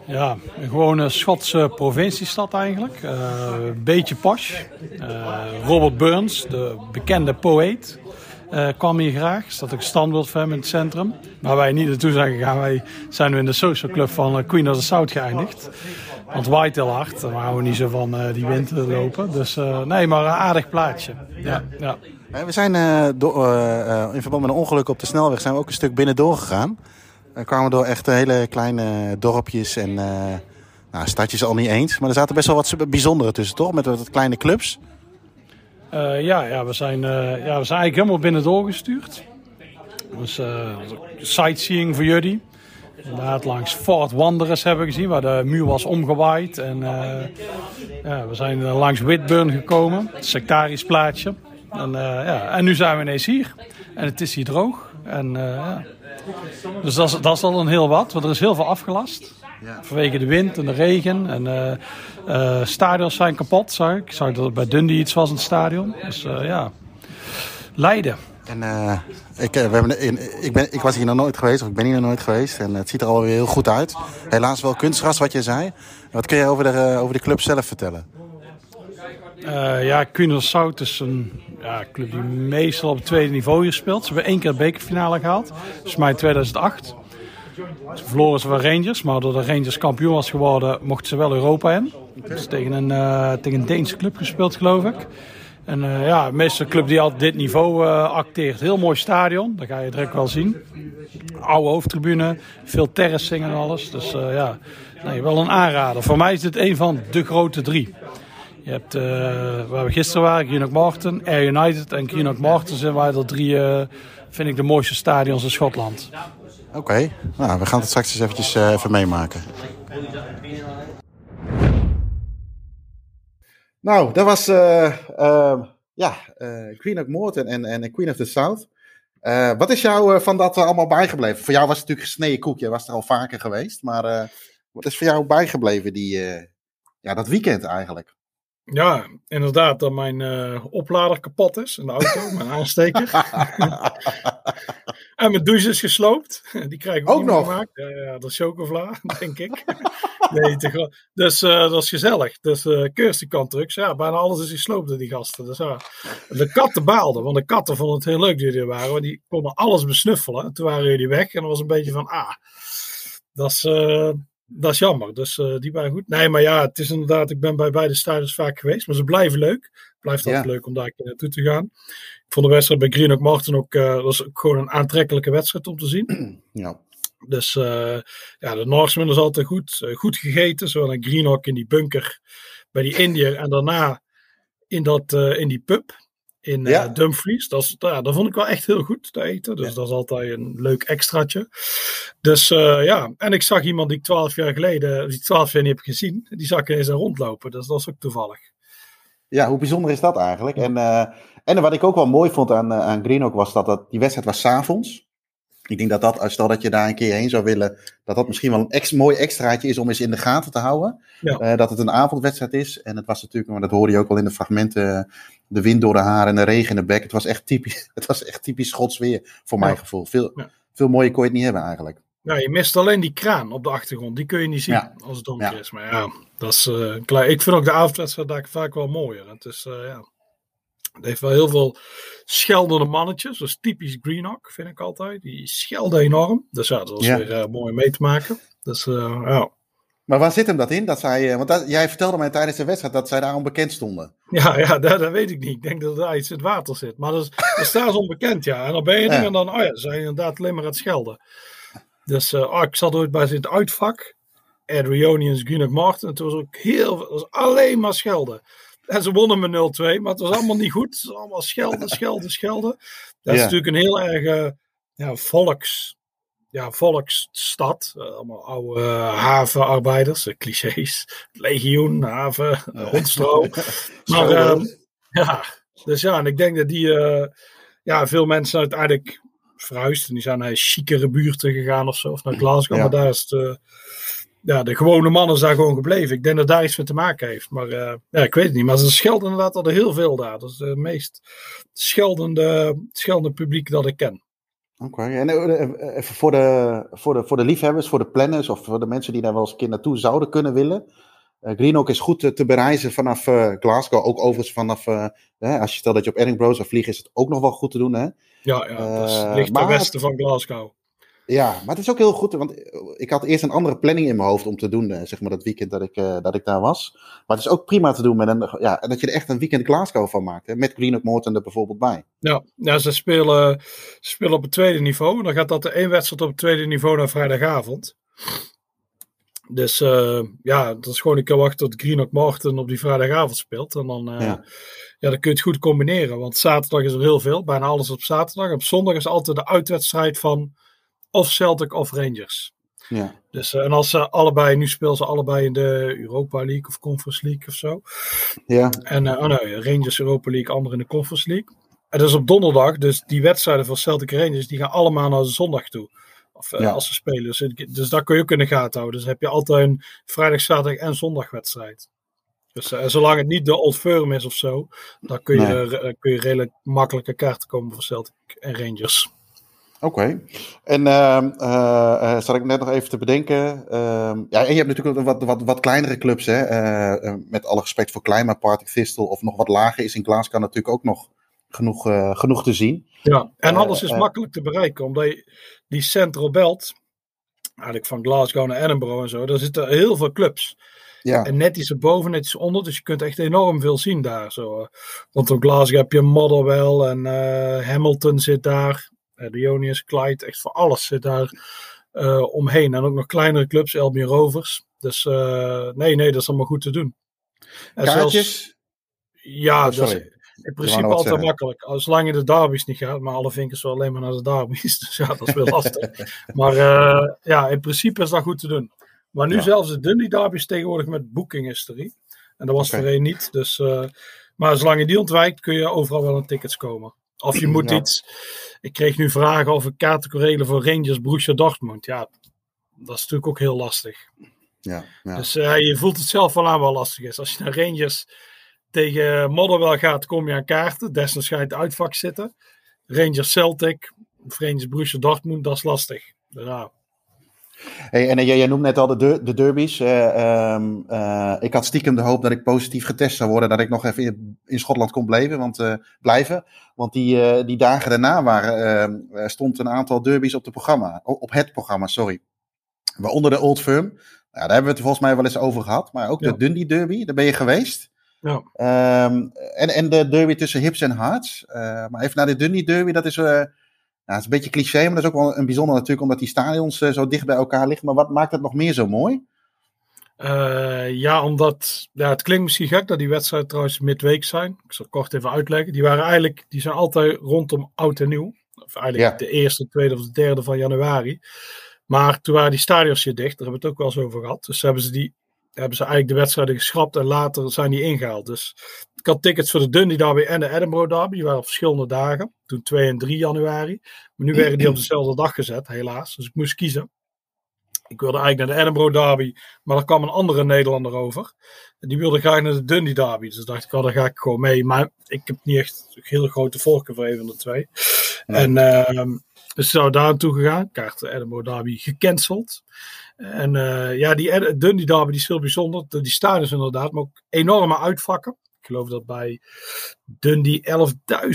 Ja, een gewone Schotse provinciestad eigenlijk. Een beetje posh. Robert Burns, de bekende poëet, uh, kwam hier graag. Er staat ook standbeeld van hem in het centrum. Maar wij niet naartoe zijn gegaan. Wij zijn nu in de social club van Queen of the South geëindigd. Want waait heel hard. Daar houden we niet zo van die wind lopen. Dus nee, maar een aardig plaatje. Ja, ja. We zijn door, in verband met een ongeluk op de snelweg zijn we ook een stuk binnen doorgegaan. We kwamen door echt hele kleine dorpjes en nou, stadjes al niet eens. Maar er zaten best wel wat bijzondere tussen, toch? Met wat kleine clubs. Ja, ja, we zijn, ja, we zijn eigenlijk helemaal binnen doorgestuurd. Dus sightseeing voor jullie. Inderdaad, langs Fort Wanderers hebben we gezien, waar de muur was omgewaaid. En ja, we zijn langs Whitburn gekomen, het sectarisch plaatsje. En, ja, en nu zijn we ineens hier. En het is hier droog. En. Dus dat is, dat is al een heel wat, want er is heel veel afgelast. Ja. Vanwege de wind en de regen. En stadions zijn kapot, zag ik. Ik zag dat er bij Dundee iets was in het stadion. Dus ja, Leiden. En ik, we hebben in, ik, ben, ik was hier nog nooit geweest, of ik ben hier nog nooit geweest. En het ziet er alweer heel goed uit. Helaas wel kunstgras, wat je zei. Wat kun je over de, over de club zelf vertellen? ja, Queen South is een ja, club die meestal op het tweede niveau hier speelt. Ze hebben één keer de bekerfinale gehaald. Dat is mij 2008. Ze verloren ze van Rangers, maar doordat de Rangers kampioen was geworden, mochten ze wel Europa in. Dus tegen een, tegen een Deense club gespeeld, geloof ik. En uh, ja, meeste club die altijd dit niveau uh, acteert. Heel mooi stadion, dat ga je direct wel zien. Oude hoofdtribune, veel terracing en alles. Dus uh, ja, nee, wel een aanrader. Voor mij is dit een van de grote drie. Je hebt, waar we gisteren waren, Greenock Morton, Air United en Greenock Morton zijn wij er drie, vind ik, de mooiste stadions in Schotland. Oké, nou, we gaan het straks eens eventjes even meemaken. Nou, dat was uh, uh, ja, uh, Queen of Morton en, en Queen of the South. wat is jou van dat allemaal bijgebleven? Voor jou was het natuurlijk gesneden koek. Je was er al vaker geweest. Maar wat is voor jou bijgebleven die, ja, dat weekend eigenlijk? Ja, inderdaad, dat mijn uh, oplader kapot is in de auto, mijn aansteker. en mijn douche is gesloopt. Die krijg ik ook, nog gemaakt. Ja, ja, dat is chocola, denk ik. nee, te dus uh, dat is gezellig. Dus uh, Kirsty kan. Ja, bijna alles is gesloopt door die gasten. Dus, ja. De katten baalden, want de katten vonden het heel leuk dat jullie er waren. Want die konden alles besnuffelen. En toen waren jullie weg en dan was een beetje van, ah, dat is dat is jammer. Dus uh, die waren goed. Nee, maar ja, het is inderdaad, ik ben bij beide stadions vaak geweest. Maar ze blijven leuk. Het blijft altijd leuk om daar naartoe te gaan. Ik vond de wedstrijd bij Greenock Martin ook, uh, was ook gewoon een aantrekkelijke wedstrijd om te zien. Ja. Dus uh, ja, de Norseman is altijd goed. goed gegeten, zowel in Greenock in die bunker bij die Indiër. En daarna in, dat, in die pub in ja. Dumfries. Dat, is, ja, dat vond ik wel echt heel goed te eten. Dus dat is altijd een leuk extraatje. Dus uh, ja, en ik zag iemand die ik twaalf jaar geleden, die twaalf jaar niet heb gezien, die zag ik eens rondlopen. Dus dat is ook toevallig. Ja, hoe bijzonder is dat eigenlijk? En, uh, en wat ik ook wel mooi vond aan, aan Greenock was dat, dat die wedstrijd was s'avonds. Ik denk dat dat, stel dat je daar een keer heen zou willen, dat dat misschien wel een ex, mooi extraatje is om eens in de gaten te houden. Ja. Uh, dat het een avondwedstrijd is. En het was natuurlijk, maar dat hoorde je ook wel in de fragmenten, de wind door de haren en de regen in de bek. Het was echt typisch, het was echt typisch Schots weer, voor mijn gevoel. Veel, ja. veel mooier kon je het niet hebben eigenlijk. Ja, je mist alleen die kraan op de achtergrond. Die kun je niet zien als het donker is. Maar ja, dat is uh, klaar. Ik vind ook de avondwedstrijd daar vaak wel mooier. Het is, uh, ja... Het heeft wel heel veel scheldende mannetjes. Dat is typisch Greenock, vind ik altijd. Die schelden enorm. Dus ja, dat was weer uh, mooi mee te maken. Dus uh, ja. Maar waar zit hem dat in? Dat zij, want dat, jij vertelde mij tijdens de wedstrijd dat zij daar onbekend stonden. Ja, ja dat, dat, weet ik niet. Ik denk dat er daar iets in het water zit. Maar dat, is, dat staat onbekend, ja. En dan ben je er en dan, oh ja, ze zijn inderdaad alleen maar aan het schelden. Dus uh, oh, ik zat ooit bij het uitvak. Adrionians, Greenock Martin. En toen was ook heel, was alleen maar schelden. En ze wonnen met 0-2, maar het was allemaal niet goed. Het was allemaal schelden, schelden, schelden. Dat is natuurlijk een heel erg ja, volks, ja, volksstad. Uh, allemaal oude havenarbeiders, clichés. Legioen, haven, hondstro. maar ehm, ja, dus ja, en ik denk dat die, ja, veel mensen uiteindelijk verhuisd. En die zijn naar chicere buurten gegaan of zo, of naar Glasgow. Maar daar is het ja, de gewone man is daar gewoon gebleven. Ik denk dat daar iets mee te maken heeft. Maar uh, ja, ik weet het niet. Maar ze schelden inderdaad al heel veel daar. Dat is het meest scheldende, scheldende publiek dat ik ken. Oké, en uh, even voor de, voor, de, voor de liefhebbers, voor de planners of voor de mensen die daar wel eens een keer naartoe zouden kunnen willen. Uh, Greenock is goed te, bereizen vanaf Glasgow. Ook overigens vanaf, als je stelt dat je op Edinburgh zou vliegen, is het ook nog wel goed te doen. Hè? Ja, ja dat ligt ten westen van Glasgow. Ja, maar het is ook heel goed, want ik had eerst een andere planning in mijn hoofd om te doen, eh, zeg maar dat weekend dat ik, dat ik daar was. Maar het is ook prima te doen met een, ja, dat je er echt een weekend Glasgow van maakt, hè, met Greenock Morton er bijvoorbeeld bij. Ja, ja ze, spelen, ze spelen op het tweede niveau. Dan gaat dat de één wedstrijd op het tweede niveau naar vrijdagavond. Dus uh, ja, dat is gewoon een keer wachten tot Greenock Morton op die vrijdagavond speelt. En dan, uh, ja. ja. dan kun je het goed combineren. Want zaterdag is er heel veel, bijna alles op zaterdag. Op zondag is altijd de uitwedstrijd van of Celtic of Rangers. Ja. Dus, uh, en als ze allebei, nu spelen ze allebei in de Europa League of Conference League of zo. Ja. En oh nee, Rangers Europa League, andere in de Conference League. En dat is op donderdag, dus die wedstrijden van Celtic Rangers, die gaan allemaal naar de zondag toe. Of uh, als ze spelen. Dus, dus daar kun je ook in de gaten houden. Dus heb je altijd een vrijdag, zaterdag en zondagwedstrijd. Dus uh, zolang het niet de Old Firm is of zo, dan kun je, nee. uh, kun je redelijk makkelijke kaarten komen voor Celtic en Rangers. Oké. Okay. En uh, zat ik net nog even te bedenken. ja, en je hebt natuurlijk wat, wat, wat kleinere clubs. Hè? met alle respect voor klein, maar Partick Thistle of nog wat lager is in Glasgow natuurlijk ook nog genoeg, genoeg te zien. Ja, en alles is makkelijk te bereiken. Omdat je, die Central Belt, eigenlijk van Glasgow naar Edinburgh en zo, daar zitten heel veel clubs. Ja. En net iets erboven, net iets onder, dus je kunt echt enorm veel zien daar. Zo. Want op Glasgow heb je Motherwell en Hamilton zit daar, uh, Dionysus, Clyde, echt voor alles zit daar uh, omheen. En ook nog kleinere clubs, Albion Rovers. Dus nee, nee, dat is allemaal goed te doen. En Kaartjes? Zelfs, ja, oh, dat is, in principe altijd zeggen. makkelijk. Zolang je de derbies niet gaat, maar alle vinkers wel alleen maar naar de derbies. Dus ja, dat is wel lastig. maar uh, ja, in principe is dat goed te doen. Maar nu ja. zelfs de Dundee derbies tegenwoordig met booking history. En dat was okay. voorheen niet. Dus, uh, maar zolang je die ontwijkt, kun je overal wel een tickets komen. Of je moet ja. iets. Ik kreeg nu vragen of ik kaarten kon regelen voor Rangers Borussia Dortmund. Ja, dat is natuurlijk ook heel lastig. Ja, ja. Dus uh, je voelt het zelf wel aan wel lastig is. Als je naar Rangers tegen Motherwell gaat, kom je aan kaarten. Desnoods ga je het uitvak zitten. Rangers Celtic, of Rangers Borussia Dortmund, dat is lastig. Ja. Hey, en jij, jij noemt net al de, de, de derbies. Uh, um, uh, ik had stiekem de hoop dat ik positief getest zou worden. Dat ik nog even in, in Schotland kon blijven. Want, uh, blijven, want die, die dagen daarna waren, ehm, stond een aantal derbies op, de programma, op het programma. Sorry. Waaronder de Old Firm. Ja, daar hebben we het volgens mij wel eens over gehad. Maar ook ja. de Dundee Derby, daar ben je geweest. Ja. Um, en, en de derby tussen hips en hearts. Maar even naar de Dundee Derby, dat is, nou, dat is een beetje cliché, maar dat is ook wel een bijzonder natuurlijk, omdat die stadions uh, zo dicht bij elkaar liggen. Maar wat maakt het nog meer zo mooi? ja, omdat, ja, het klinkt misschien gek dat die wedstrijden trouwens midweek zijn. Ik zal het kort even uitleggen. Die waren eigenlijk, die zijn altijd rondom oud en nieuw. Of eigenlijk ja. de eerste, tweede of de derde van januari. Maar toen waren die stadions hier dicht, daar hebben we het ook wel eens over gehad. Dus hebben ze die hebben ze eigenlijk de wedstrijden geschrapt en later zijn die ingehaald. Dus ik had tickets voor de Dundee Derby en de Edinburgh Derby. Die waren op verschillende dagen. Toen 2 en 3 januari. Maar nu werden die op dezelfde dag gezet, helaas. Dus ik moest kiezen. Ik wilde eigenlijk naar de Edinburgh Derby, maar er kwam een andere Nederlander over. En die wilde graag naar de Dundee Derby. Dus dacht ik, oh, daar ga ik gewoon mee. Maar ik heb niet echt een hele grote voorkeur voor een van de twee. Nee. En uh, dus zou daar naartoe gegaan. Kaart de Edinburgh Derby gecanceld. En uh, ja, die Dundee Derby die is heel bijzonder. Die stadions inderdaad, maar ook enorme uitvakken. Ik geloof dat bij Dundee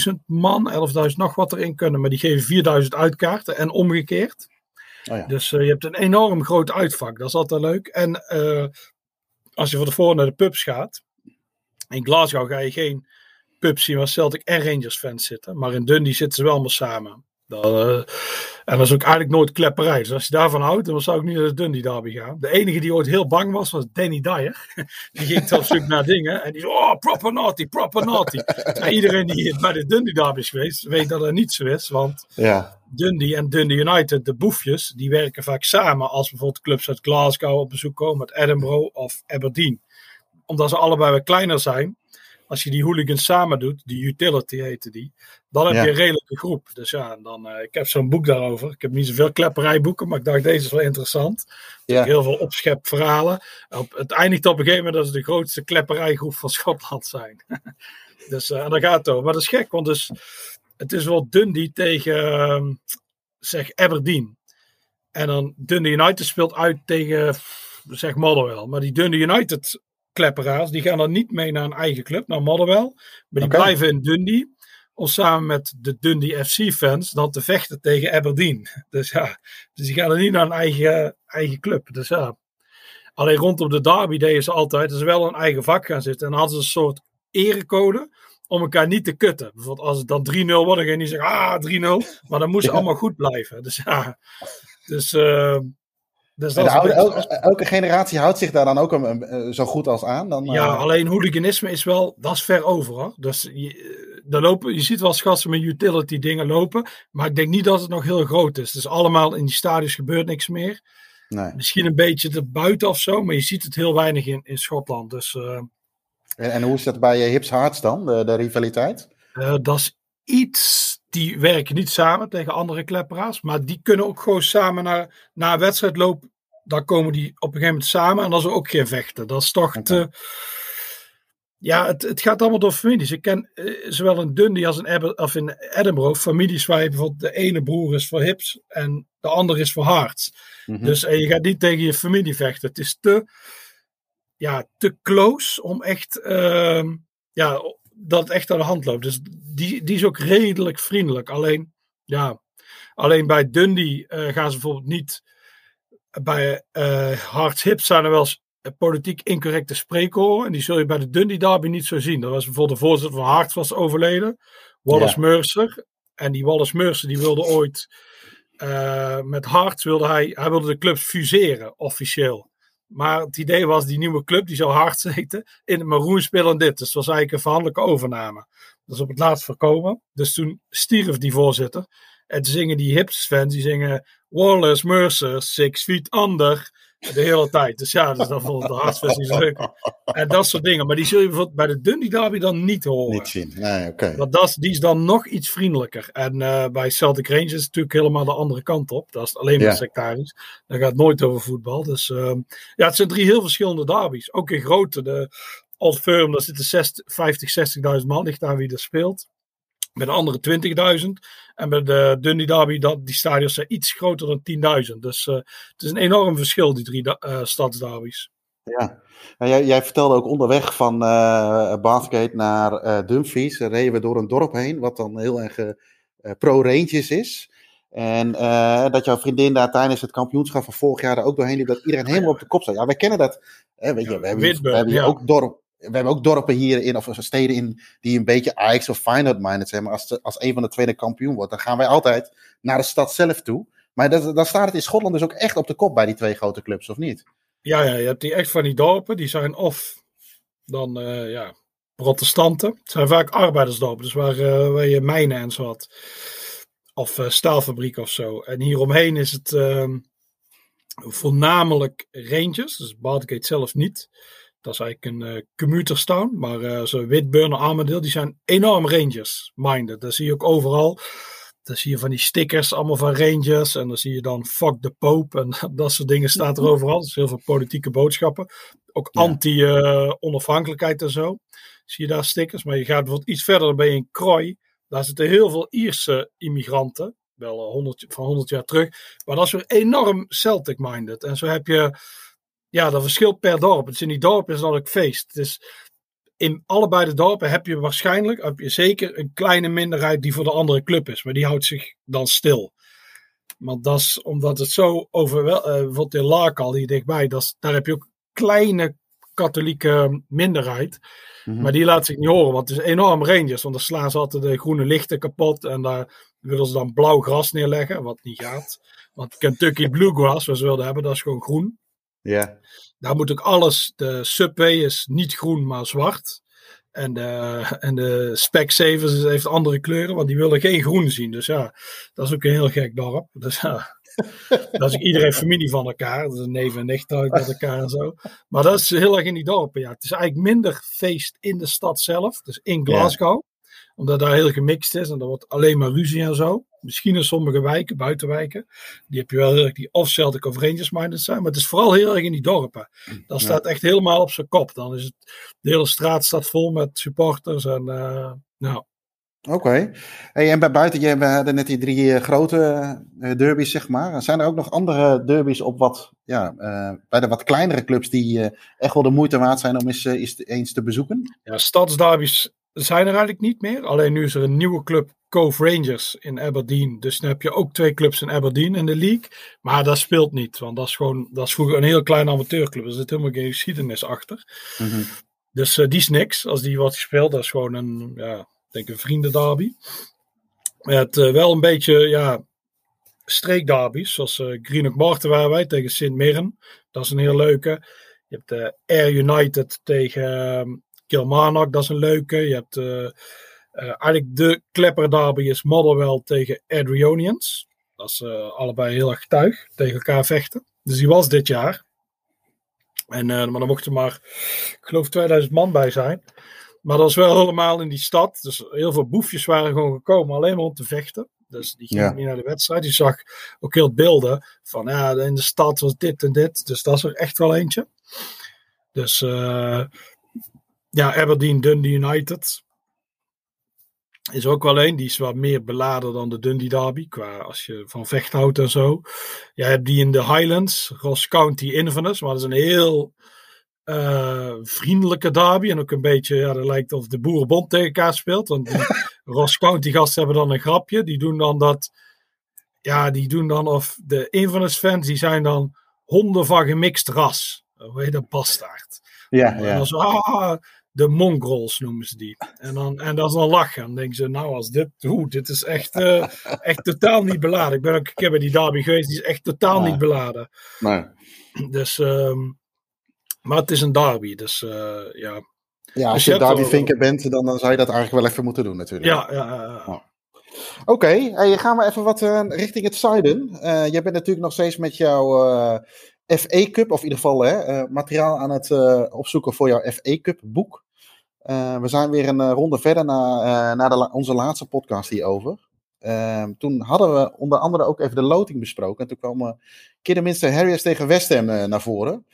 11.000 man, 11.000 nog wat erin kunnen. Maar die geven 4.000 uitkaarten en omgekeerd. Oh ja. Dus uh, je hebt een enorm groot uitvak. Dat is altijd leuk. En uh, als je voor de voor naar de pubs gaat. In Glasgow ga je geen pubs zien waar Celtic en Rangers fans zitten. Maar in Dundee zitten ze wel allemaal samen. Uh, en dat is ook eigenlijk nooit klepperij. Dus als je daarvan houdt, dan zou ik niet naar de Dundee Derby gaan. De enige die ooit heel bang was, was Danny Dyer. Die ging op zoek naar dingen. En die zei, oh, proper naughty, proper naughty. Maar iedereen die bij de Dundee Derby is geweest, weet dat dat niet zo is. Want ja. Dundee en Dundee United, de boefjes, die werken vaak samen. Als bijvoorbeeld clubs uit Glasgow op bezoek komen, met Edinburgh of Aberdeen. Omdat ze allebei wat kleiner zijn, als je die hooligans samen doet, die utility heette die, dan heb ja. je een redelijke groep. Dus ja, dan, uh, ik heb zo'n boek daarover. Ik heb niet zoveel klepperijboeken, maar ik dacht deze is wel interessant. Ja. Heel veel opschepverhalen. Op, het eindigt op een gegeven moment dat ze de grootste klepperijgroep van Schotland zijn. dus uh, en daar gaat het over. Maar dat is gek, want dus, het is wel Dundee tegen, uh, zeg, Aberdeen. En dan Dundee United speelt uit tegen, zeg, Motherwell. Maar die Dundee United klepperaars, die gaan dan niet mee naar een eigen club, naar Motherwell. Maar die okay. blijven in Dundee. om samen met de Dundee FC-fans dan te vechten tegen Aberdeen. Dus ja, dus die gaan er niet naar een eigen, eigen club. Dus ja, alleen rondom de derby deden ze altijd, dat ze wel een eigen vak gaan zitten. En dan hadden ze een soort erecode om elkaar niet te kutten. Bijvoorbeeld als het dan 3-0 wordt, dan ga je niet zeggen, ah, 3-0. Maar dan moest allemaal goed blijven. Dus ja, dus... Uh, dus elke, elke, generatie houdt zich daar dan ook een, een, zo goed als aan. Dan, ja, uh... alleen hooliganisme is wel, dat is ver over hoor. Dus je, daar lopen, je ziet wel schassen met utility dingen lopen, maar ik denk niet dat het nog heel groot is. Dus allemaal in die stadions gebeurt niks meer. Nee. Misschien een beetje te buiten of zo, maar je ziet het heel weinig in, in Schotland. Dus, uh, en, en, hoe is dat bij Hips Hearts dan, de, de rivaliteit? Uh, dat is iets die werken niet samen tegen andere klepperaars, maar die kunnen ook gewoon samen naar, naar een wedstrijd lopen. Dan komen die op een gegeven moment samen en dan is er ook geen vechten. Dat is toch te. Ja, het, het gaat allemaal door families. Ik ken eh, zowel in Dundee als in, of in Edinburgh families waar je bijvoorbeeld de ene broer is voor hips en de andere is voor hart. Mhm. Dus en je gaat niet tegen je familie vechten. Het is te, ja, te close om echt uh, ja, dat het echt aan de hand loopt. Dus die, die is ook redelijk vriendelijk. Alleen, ja, alleen bij Dundee uh, gaan ze bijvoorbeeld niet. Bij uh, Hard Hip zijn er wel eens politiek incorrecte spreekhoren. En die zul je bij de Dundee Derby niet zo zien. Dat was bijvoorbeeld de voorzitter van Hart was overleden. Wallace Mercer. En die Wallace Mercer die wilde ooit. Uh, met Hart wilde hij. Hij wilde de clubs fuseren, officieel. Maar het idee was, die nieuwe club die zou hard zitten in het maroon spelen dit. Dus het was eigenlijk een verhandelijke overname. Dat is op het laatst voorkomen. Dus toen stierf die voorzitter. En zingen die hips fans, die zingen Wallace Mercer, Six Feet Under. De hele tijd. Dus ja, dus dat vond de hartstikke niet leuk. En dat soort dingen. Maar die zul je bijvoorbeeld bij de Dundee Derby dan niet horen. Niet zien. Nee, oké. Want dat, die is dan nog iets vriendelijker. En uh, bij Celtic Rangers is het natuurlijk helemaal de andere kant op. Dat is alleen maar ja. sectarisch. Dat gaat nooit over voetbal. Dus uh, ja, het zijn drie heel verschillende derbies. Ook in grootte. De Old Firm, daar zitten 60, 50, 60.000 man. Ligt daar wie er speelt. Bij de andere 20.000. En bij de Dundee Derby, dat, die stadions zijn iets groter dan 10.000. Dus uh, het is een enorm verschil, die drie uh, stadsderbies. Ja, jij, jij, vertelde ook onderweg van Bathgate naar Dumfries. reden we door een dorp heen, wat dan heel erg pro-Rangers is. En dat jouw vriendin daar tijdens het kampioenschap van vorig jaar er ook doorheen liep, dat iedereen helemaal op de kop staat. Ja, wij kennen dat. Hè, weet je, we hebben, we hebben ook dorp, we hebben ook dorpen hier in, of steden in, die een beetje Ajax of Feyenoord-minded zijn. Maar als, als een van de tweede kampioen wordt, dan gaan wij altijd naar de stad zelf toe. Maar dat, dan staat het in Schotland dus ook echt op de kop bij die twee grote clubs, of niet? Ja, ja je hebt die echt van die dorpen, die zijn of dan, uh, ja, protestanten. Het zijn vaak arbeidersdorpen, dus waar, uh, waar je mijnen en zo had. Of uh, staalfabriek of zo. En hieromheen is het ehm, voornamelijk Rangers, dus Bargate zelf niet. Dat is eigenlijk een uh, commuterstown. Maar uh, zo Whitburn en Armadale, die zijn enorm Rangers-minded. Dat zie je ook overal. Dan zie je van die stickers allemaal van Rangers. En dan zie je dan fuck the Pope. En dat soort dingen staat er overal. Dus heel veel politieke boodschappen. Ook ja. anti-onafhankelijkheid en zo. Zie je daar stickers. Maar je gaat bijvoorbeeld iets verder, dan ben je in Croy. Daar zitten heel veel Ierse immigranten. Wel 100, van 100 jaar terug. Maar dat is weer enorm Celtic-minded. En zo heb je ja, dat verschilt per dorp. Dus in die dorpen is dat ook feest. Dus in allebei de dorpen heb je waarschijnlijk, heb je zeker een kleine minderheid die voor de andere club is. Maar die houdt zich dan stil. Want dat is omdat het zo overwel... Uh, bijvoorbeeld in Lakal, hier dichtbij, dat is, daar heb je ook kleine katholieke minderheid. Mm-hmm. Maar die laat zich niet horen, want het is enorm Rangers. Want dan slaan ze altijd de groene lichten kapot. En daar willen ze dan blauw gras neerleggen, wat niet gaat. Want Kentucky Bluegrass, wat ze wilden hebben, dat is gewoon groen. Ja. Daar moet ook alles, de Subway is niet groen, maar zwart. En de, en de Spec Savers heeft andere kleuren, want die willen geen groen zien. Dus ja, dat is ook een heel gek dorp. Dus ja, dat is iedereen familie van elkaar. Dat is een neef en nicht uit met elkaar en zo. Maar dat is heel erg in die dorpen. Ja. Het is eigenlijk minder feest in de stad zelf, dus in Glasgow. Ja. Omdat daar heel gemixt is en er wordt alleen maar ruzie en zo. Misschien in sommige wijken, buitenwijken. Die heb je wel heel erg die of Celtic of Rangers minded zijn. Maar het is vooral heel erg in die dorpen. Dan ja. staat echt helemaal op zijn kop. Dan is het, de hele straat staat vol met supporters. En uh, nou, Oké. Okay. Hey, en bij buiten, je, we hadden net die drie uh, grote uh, derbies, zeg maar. Zijn er ook nog andere derbies op wat, ja, uh, bij de wat kleinere clubs die echt wel de moeite waard zijn om eens, eens, eens te bezoeken? Ja, stadsderbies zijn er eigenlijk niet meer. Alleen nu is er een nieuwe club, Cove Rangers in Aberdeen. Dus dan heb je ook twee clubs in Aberdeen in de league. Maar dat speelt niet, want dat is gewoon, dat is vroeger een heel kleine amateurclub. Er zit helemaal geen geschiedenis achter. Mhm. Dus die is niks. Als die wordt gespeeld, dat is gewoon een, ja, denk een vriendenderby. Het uh, wel een beetje, ja, streekderbies. Zoals uh, Greenock Marten waren wij tegen Sint Mirren. Dat is een heel leuke. Je hebt Air United tegen uh, Kilmarnock. Dat is een leuke. Je hebt eigenlijk de klepper derby is Motherwell tegen Adrionians. Dat is allebei heel erg tuig tegen elkaar vechten. Dus die was dit jaar. En, maar dan mochten maar, ik geloof, 2000 man bij zijn. Maar dat was wel helemaal in die stad. Dus heel veel boefjes waren gewoon gekomen, alleen maar om te vechten. Dus die ging Ja. niet naar de wedstrijd. Die zag ook heel beelden van ja, in de stad was dit en dit. Dus dat is er echt wel eentje. Dus eh, ja, Aberdeen Dundee United is ook wel een. Die is wat meer beladen dan de Dundee Derby. Qua als je van vecht houdt en zo. Jij hebt die in de Highlands, Ross County Inverness. Maar dat is een heel eh, vriendelijke derby. En ook een beetje, ja, dat lijkt of de Boerenbond tegen elkaar speelt. Want die Ross County gasten hebben dan een grapje. Die doen dan dat, ja, die doen dan of de Inverness fans, die zijn dan honden van gemixt ras. Hoe heet dat? Bastaard. Ja, En ja. dan zo, ah, de mongrels noemen ze die. En, dan, en dat is dan lachen. Dan denken ze, nou als dit, hoe, dit is echt, eh, echt totaal niet beladen. Ik ben ook een keer bij die derby geweest, die is echt totaal niet beladen. Maar, Dus, ehm, maar het is een derby, dus eh, ja. ja, als Dus je je hebt Derby wel- Vinker bent, dan, dan zou je dat eigenlijk wel even moeten doen natuurlijk. Ja, ja. Oké, hey, gaan we even wat eh, richting het zuiden. Eh, jij bent natuurlijk nog steeds met jouw FA Cup, of in ieder geval hè, eh, materiaal aan het eh, opzoeken voor jouw FA Cup boek. Eh, we zijn weer een ronde verder de, la- onze laatste podcast hierover. Eh, toen hadden we onder andere ook even de loting besproken. En toen kwam uh, Kidderminster Harriers tegen West Ham naar voren.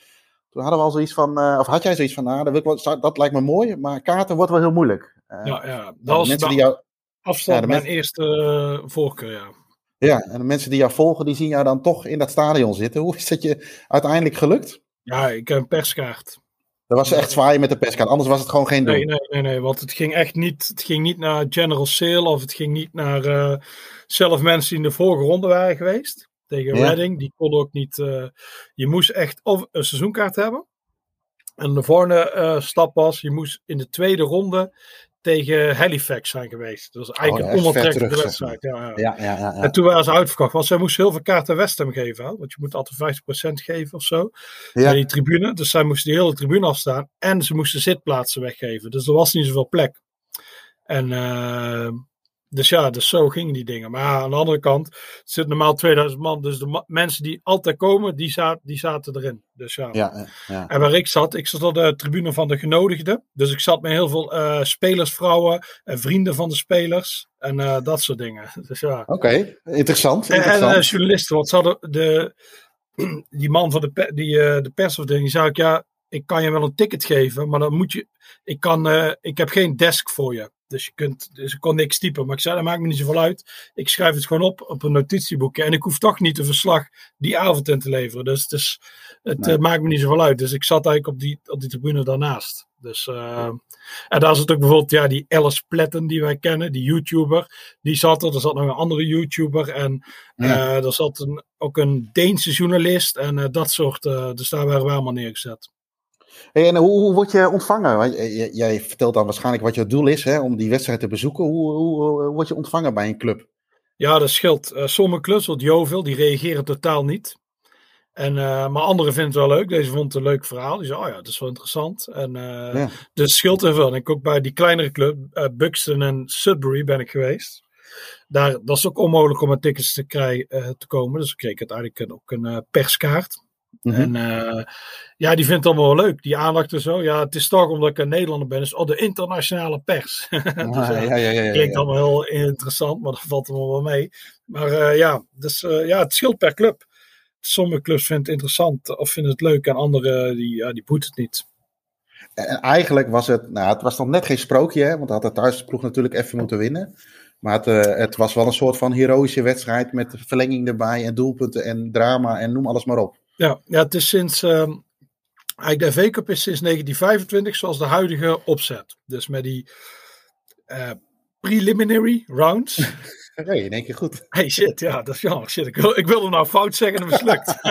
Toen hadden we al zoiets van, of had jij zoiets van, nou, dat, wel- lijkt me mooi, maar kaarten wordt wel heel moeilijk. Ja, ja. Dat was die jou, afstand ja, mijn mensen- eerste voorkeur, ja. Ja, en de mensen die jou volgen, die zien jou dan toch in dat stadion zitten. Hoe is dat je uiteindelijk gelukt? Ja, ik heb een perskaart. Dat was echt zwaaien met de perskaart, anders was het gewoon geen doen. Nee, nee, nee, nee, want het ging echt niet, het ging niet naar General Sale of het ging niet naar eh, zelf mensen die in de vorige ronde waren geweest. Tegen Ja. Reading, die kon ook niet. eh, je moest echt of een seizoenkaart hebben. En de volgende eh, stap was, je moest in de tweede ronde tegen Halifax zijn geweest. Dat was eigenlijk Oh, een onontrekkelijke wedstrijd. Ja, ja. Ja. En toen waren ze uitverkocht, want zij moesten heel veel kaarten West Ham geven. Hè? Want je moet altijd 50% geven of zo. Bij die tribune. Dus zij moesten die hele tribune afstaan. En ze moesten zitplaatsen weggeven. Dus er was niet zoveel plek. En eh, dus ja, dus zo gingen die dingen. Maar ja, aan de andere kant het zit normaal 2000 man. Dus de ma- mensen die altijd komen, die, zaten die zaten erin. Dus ja. Ja, ja, ja. En waar ik zat, ik zat op de tribune van de genodigden. Dus ik zat met heel veel eh, spelersvrouwen en vrienden van de spelers. En eh, dat soort dingen. Dus ja. Oké, interessant. En, eh, journalisten, want ze hadden de, die man van de, pe- die, eh, de persafdeling, die zei ik, ja, ik kan je wel een ticket geven, maar dan moet je, ik kan, eh, ik heb geen desk voor je. Dus je kunt, dus ik kon niks typen. Maar ik zei, dat maakt me niet zoveel uit. Ik schrijf het gewoon op op een notitieboekje. En ik hoef toch niet een verslag die avond in te leveren. Dus het, is, het Nee. eh, maakt me niet zoveel uit. Dus ik zat eigenlijk op die, op die tribune daarnaast. Dus, eh, en daar zit ook bijvoorbeeld ja, die Alice Pletten die wij kennen, die YouTuber. Die zat er. Er zat nog een andere YouTuber. En Ja. eh, er zat een, ook een Deense journalist. En dat soort. dus daar waren we allemaal neergezet. Hey, en hoe, hoe word je ontvangen? Want j- j- Jij vertelt dan waarschijnlijk wat je doel is hè, om die wedstrijd te bezoeken. Hoe, hoe, hoe word je ontvangen bij een club? Ja, dat scheelt. Eh, sommige clubs, wat Jovel, die reageren totaal niet. En, eh, maar anderen vinden het wel leuk. Deze vond het een leuk verhaal. Die zei, oh ja, dat is wel interessant. En, eh, Ja. Dus scheelt heel veel. En ik ook bij die kleinere club, eh, Buxton en Sudbury ben ik geweest. Daar, dat is ook onmogelijk om aan tickets te, krijgen, eh, te komen. Dus ik kreeg uiteindelijk ook een eh, Mhm. En eh, ja, die vindt het allemaal wel leuk. Die aandacht en zo. Ja, het is toch omdat ik een Nederlander ben. Dus oh, de internationale pers. Dus, Ah, ja, ja, ja, ja, Klinkt allemaal heel interessant, maar dat valt allemaal wel mee. Maar eh, ja, dus, eh, ja, het scheelt per club. Sommige clubs vinden het interessant of vinden het leuk en andere die, ja, die boet het niet. En eigenlijk was het, nou, het was nog net geen sprookje, hè, want had de thuisploeg natuurlijk even moeten winnen. Maar het, eh, het was wel een soort van heroïsche wedstrijd met verlenging erbij en doelpunten en drama en noem alles maar op. Ja, ja het is sinds. ehm, eigenlijk de FA Cup is sinds 1925 zoals de huidige opzet. Dus met die preliminary rounds. Nee, in één keer goed. Hey shit, ja, dat is jammer. Shit, ik, wil, ik wilde nou fout zeggen en het mislukt.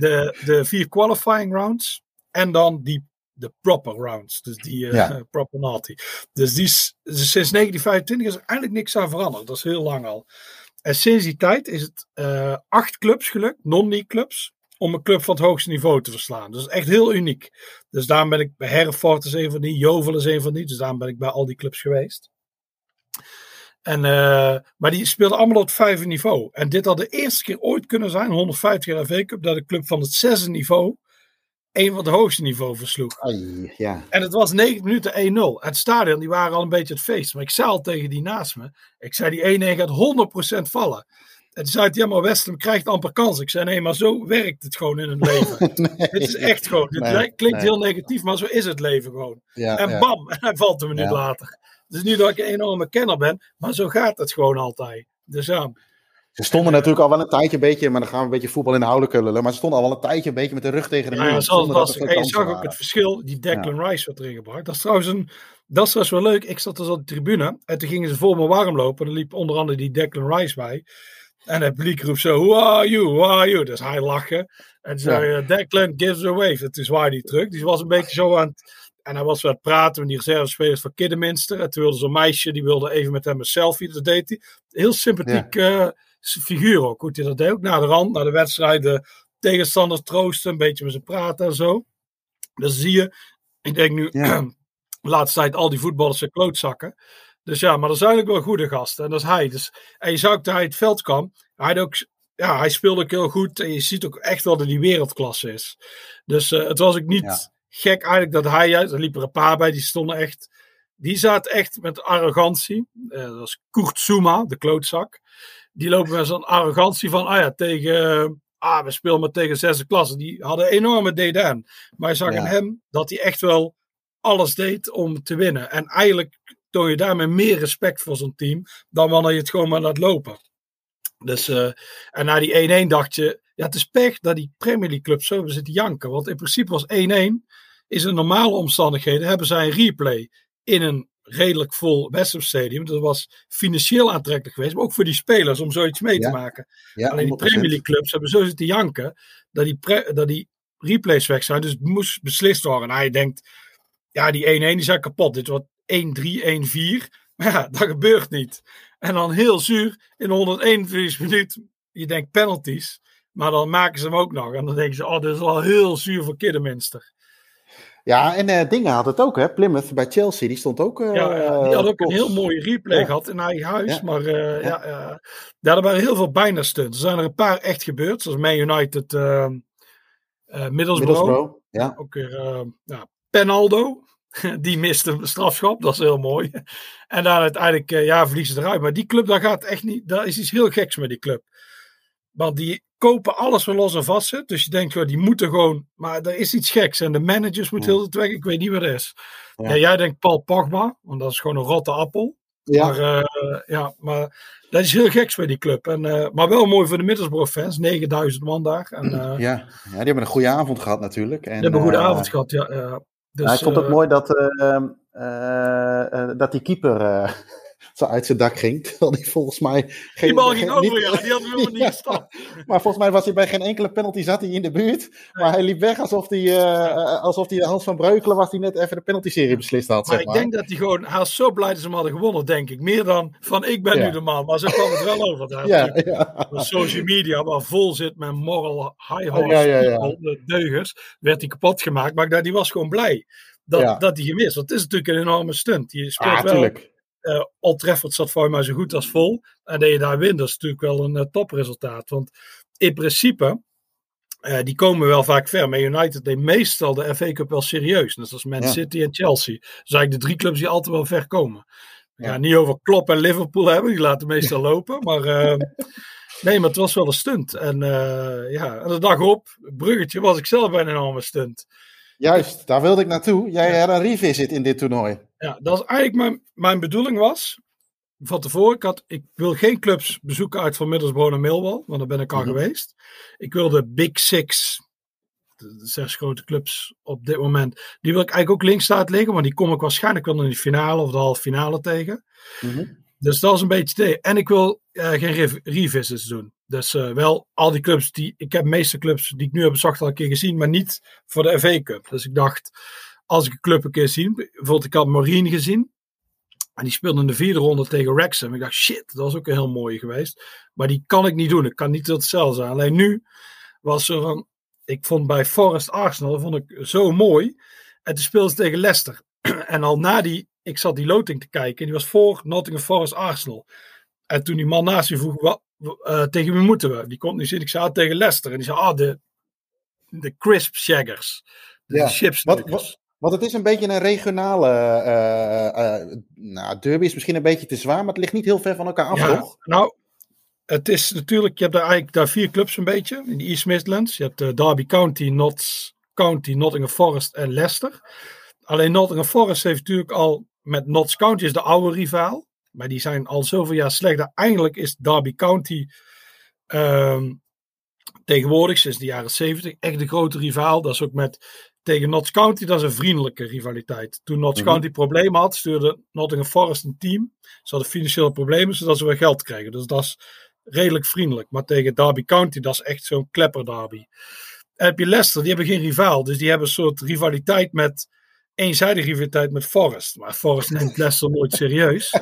de, de vier qualifying rounds en dan die de proper rounds. Dus die uh, proper naughty. Dus die dus sinds 1925 is er eigenlijk niks aan veranderd. Dat is heel lang al. En sinds die tijd is het uh, acht clubs gelukt, non-league clubs, om een club van het hoogste niveau te verslaan. Dus echt heel uniek. Dus daarom ben ik bij Herford is een van die, Jovel is een van die. Dus daarom ben ik bij al die clubs geweest. En, uh, maar die speelden allemaal op het vijfde niveau. En dit had de eerste keer ooit kunnen zijn, 150 jaar V Cup, dat de club van het zesde niveau een van de hoogste niveau versloeg. Ai, ja. En het was 9 minuten 1-0. Het stadion, die waren al een beetje het feest. Maar ik zei al tegen die naast me, ik zei die 1-1 gaat 100% vallen. En toen zei ja maar Westham krijgt amper kans. Ik zei, nee, maar zo werkt het gewoon in het leven. nee, het is echt gewoon, het klinkt heel negatief, maar zo is het leven gewoon. Ja, en bam, en hij valt een minuut later. Dus niet dat ik een enorme kenner ben, maar zo gaat het gewoon altijd. Dus ja. Ze stonden natuurlijk al wel een tijdje een beetje, maar dan gaan we een beetje voetbal inhoudelijk lullen. Maar ze stonden al wel een tijdje een beetje met de rug tegen de muur. Ja, zoals was, en je zag ook het verschil, die Declan Rice werd erin gebracht. Dat is trouwens een, dat is trouwens wel leuk. Ik zat dus op de tribune en toen gingen ze voor me warm lopen. En er liep onder andere die Declan Rice bij. En het publiek roept zo, who are you, who are you? Dus hij lachen. En zei, Declan gives a wave. Het is waar die terug. Die was een beetje zo aan het en hij was aan het praten met die reservespelers van Kidderminster. En toen wilde zo'n meisje, die wilde even met hem een selfie. Dat deed hij. Heel sympathiek ja. uh, figuur ook, hoe hij dat deed. Ook naar de rand, naar de wedstrijd, de tegenstanders troosten. Een beetje met ze praten en zo. Dus zie je, ik denk nu, ja. de laatste tijd al die voetballers zijn klootzakken. Dus ja, maar dat zijn ook wel goede gasten. En dat is hij. Dus, en je zag dat hij het veld kwam. Hij, ook, ja, hij speelde ook heel goed. En je ziet ook echt wel dat hij wereldklasse is. Dus uh, het was ook niet... Ja gek eigenlijk dat hij juist, er liepen er een paar bij, die stonden echt, die zaten echt met arrogantie. Uh, dat was Kurt Zuma, de klootzak. Die lopen met zo'n arrogantie van, ah ja, tegen, ah, we spelen maar tegen zesde klasse. Die hadden enorme DDN. Maar je zag ja. in hem dat hij echt wel alles deed om te winnen. En eigenlijk toon je daarmee meer respect voor zo'n team dan wanneer je het gewoon maar laat lopen. Dus, uh, en na die 1-1 dacht je, ja, het is pech dat die Premier League club zo zitten janken. Want in principe was 1-1 is in normale omstandigheden hebben zij een replay in een redelijk vol Western Stadium. Dat was financieel aantrekkelijk geweest, maar ook voor die spelers om zoiets mee te maken. Ja, Alleen die Premier League clubs hebben zo zitten janken dat die, dat die replays weg zijn. Dus het moest beslist worden. En hij denkt, ja, die 1-1 die zijn kapot. Dit wordt 1-3, 1-4. Maar ja, dat gebeurt niet. En dan heel zuur in 141 minuut. Je denkt penalties. Maar dan maken ze hem ook nog. En dan denken ze, oh, dit is wel heel zuur voor Kidderminster. Ja, en uh, Dingen had het ook, hè? Plymouth bij Chelsea, die stond ook. Uh, ja, die had ook een heel mooie replay ja. gehad in eigen huis. Maar uh, ja. Ja, er waren heel veel bijna stunts. Er zijn er een paar echt gebeurd, zoals Man United Middlesbrough. Middlesbrough. Ja. Ook weer ja, Penaldo. Die miste een strafschop, dat is heel mooi. En dan uiteindelijk, ja, verliezen ze eruit. Maar die club, daar gaat echt niet. Daar is iets heel geks met die club. Want die kopen alles wat los en vast zit. Dus je denkt, joh, die moeten gewoon. Maar er is iets geks. En de managers moeten heel het weg. Ik weet niet wat het is. Ja. ja. jij denkt Paul Pogba, want dat is gewoon een rotte appel. Ja. Maar, uh, ja, maar dat is heel geks bij die club. En, uh, maar wel mooi voor de Middlesbrough fans. 9000 man daar. En, uh, ja. ja, die hebben een goede avond gehad natuurlijk. En, die hebben een goede avond gehad, ja. Dus, ja, ik vond het mooi dat, dat die keeper zo uit zijn dak ging. Terwijl hij volgens mij. Geen, die bal ging over, niet, ja. Die had helemaal niet gestapt. maar volgens mij was hij bij geen enkele penalty zat hij in de buurt. Maar hij liep weg alsof hij, uh, alsof hij Hans van Breukelen was die net even de penalty-serie beslist had. Maar, zeg maar, ik denk dat hij gewoon. Was zo blij dat ze hem hadden gewonnen, denk ik. Meer dan van ik ben ja. nu de man. Maar zo kwam het wel over. Daar, ja, ja. social media, waar vol zit met moral high horse, ja, ja, ja. de deugers, werd hij kapot gemaakt. Maar die was gewoon blij dat, dat hij gemist. Want het is natuurlijk een enorme stunt. Je speelt ah, wel. Tuurlijk uh, Old Trafford zat voor mij zo goed als vol. En dat je daar wint, dat is natuurlijk wel een uh, topresultaat. Want in principe, uh, die komen wel vaak ver. Maar United deed meestal de FA Cup wel serieus. Net zoals Man ja. City en Chelsea. Dat zijn eigenlijk de drie clubs die altijd wel ver komen. Ja, ja niet over Klopp en Liverpool hebben, die laten meestal lopen. Maar nee, maar het was wel een stunt. En ja, en de dag op, bruggetje, was ik zelf bij een enorme stunt. Juist, daar wilde ik naartoe. Jij ja. had een revisit in dit toernooi. Ja, dat is eigenlijk mijn, mijn bedoeling was. Van tevoren, ik, had, ik wil geen clubs bezoeken uit van Middlesbrough en Millwall, want daar ben ik al mm -hmm. geweest. Ik wilde Big Six De, zes grote clubs op dit moment. Die wil ik eigenlijk ook links laten liggen, want die kom ik waarschijnlijk wel in de finale of de halve finale tegen. Mhm. Dus dat is een beetje het En ik wil uh, geen revisits doen. Dus uh, wel al die clubs die. Ik heb de meeste clubs die ik nu heb bezocht al een keer gezien, maar niet voor de FA Cup. Dus ik dacht, als ik een club een keer zie, bijvoorbeeld ik had Marine gezien. En die speelde in de vierde ronde tegen Wrexham. Ik dacht, shit, dat was ook een heel mooi geweest. Maar die kan ik niet doen. Ik kan niet tot hetzelfde zijn. Alleen nu was er van. Ik vond bij Forest Arsenal vond ik zo mooi. En toen speelde ze tegen Leicester. en al na die. Ik zat die loting te kijken. En die was voor Nottingham Forest Arsenal. En toen die man naast je vroeg. Wat, uh, tegen wie moeten we? Die komt nu zitten. Ik zei ah, tegen Leicester. En die zei, ah, de, de Crisp Shaggers. De ja. chips. Wat, want het is een beetje een regionale. Uh, uh, nou, derby is misschien een beetje te zwaar, maar het ligt niet heel ver van elkaar af, ja, toch? Nou, het is natuurlijk. Je hebt daar eigenlijk daar vier clubs een beetje in de East Midlands. Je hebt uh, Derby County, Notts County, Nottingham Forest en Leicester. Alleen Nottingham Forest heeft natuurlijk al met Notts County is de oude rivaal. Maar die zijn al zoveel jaar slecht. Eigenlijk is Derby County uh, tegenwoordig, sinds de jaren 70, echt de grote rivaal. Dat is ook met tegen Notts County, dat is een vriendelijke rivaliteit. Toen Notts mhm. County problemen had, stuurde Nottingham Forest een team. Ze hadden financiële problemen, zodat ze weer geld kregen. Dus dat is redelijk vriendelijk. Maar tegen Derby County, dat is echt zo'n klepper derby. En heb je Leicester, die hebben geen rivaal. Dus die hebben een soort rivaliteit met, eenzijdige rivaliteit met Forest. Maar Forest neemt Leicester nooit serieus.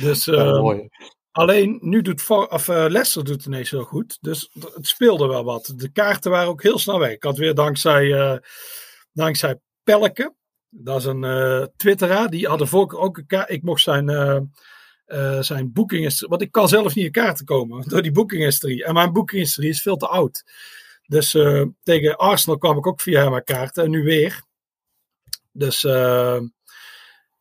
Dus, uh, Alleen nu doet For, of, uh, Leicester doet ineens heel goed. Dus het speelde wel wat. De kaarten waren ook heel snel weg. Ik had weer dankzij, uh, dankzij Pelke. Dat is een uh, twitteraar. Die had vorige ook een kaart. Ik mocht zijn, zijn boekinghistorie. Want ik kan zelf niet in kaarten komen. Door die boekinghistorie. En mijn boekinghistorie is veel te oud. Dus tegen Arsenal kwam ik ook via mijn kaarten. En nu weer. Dus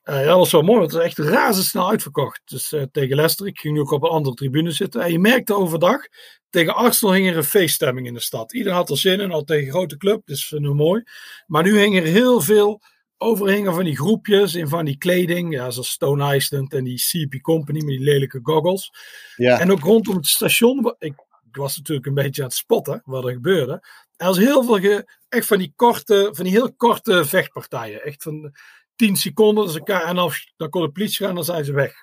ja, dat was wel mooi, want het was echt razendsnel uitverkocht. Dus uh, tegen Leicester, ik ging nu ook op een andere tribune zitten. En je merkte overdag, tegen Arsenal hing er een feeststemming in de stad. Iedereen had er zin in, al tegen grote club, dus nu mooi. Maar nu hing er heel veel overhingen van die groepjes in van die kleding. Ja, zoals Stone Island en die CP Company met die lelijke goggles. Ja. En ook rondom het station, ik, ik was natuurlijk een beetje aan het spotten wat er gebeurde. Er was heel veel, ge, echt van die korte, van die heel korte vechtpartijen. Echt van 10 seconden. Elkaar, en als, dan kon de politie gaan, dan zijn ze weg.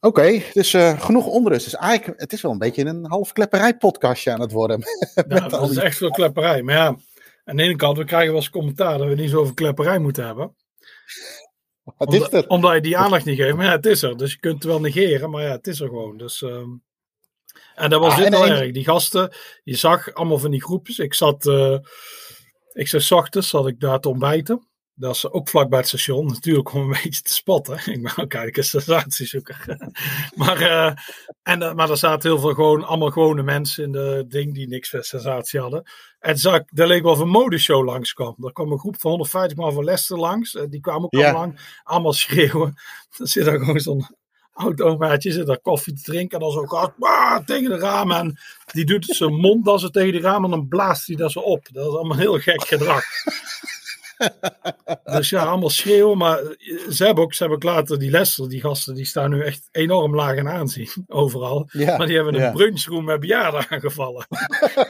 Oké, dus uh, genoeg onrust. Dus eigenlijk, het is wel een beetje een half klepperij podcastje aan het worden. Ja, dat is echt veel klepperij. Maar ja, aan de ene kant, we krijgen wel eens commentaar dat we niet zoveel klepperij moeten hebben. Wat is er? Omdat je die aandacht niet geeft. Maar ja, het is er. Dus je kunt het wel negeren, maar ja, het is er gewoon. Dus, uh, en dat was ah, dit wel erg. Die gasten, je zag allemaal van die groepjes. Ik zat, uh, ik zat ochtends, zat ik daar te ontbijten. Dat is ook vlak bij het station. Natuurlijk om een beetje te spotten. Ik ben ook eigenlijk een sensatiezoeker. maar, uh, en, uh, maar er zaten heel veel gewoon, allemaal gewone mensen in de ding die niks van sensatie hadden. En zag, er leek wel of een modeshow langskwam. Er kwam een groep van 150 man van Leicester langs. Uh, die kwamen ook ja. allemaal lang. Allemaal schreeuwen. Dan zit er gewoon zo'n oud omaatje zit daar koffie te drinken. En dan zo hard ah, tegen de ramen. En die doet zijn mond als ze tegen die ramen. En dan blaast hij dat zo op. Dat is allemaal heel gek gedrag. Dus ja, allemaal schreeuwen. Maar ze hebben ook, ze hebben ook later die Leicester, die gasten, die staan nu echt enorm laag in aanzien. Overal. maar die hebben een ja. brunchroom met bejaarden aangevallen.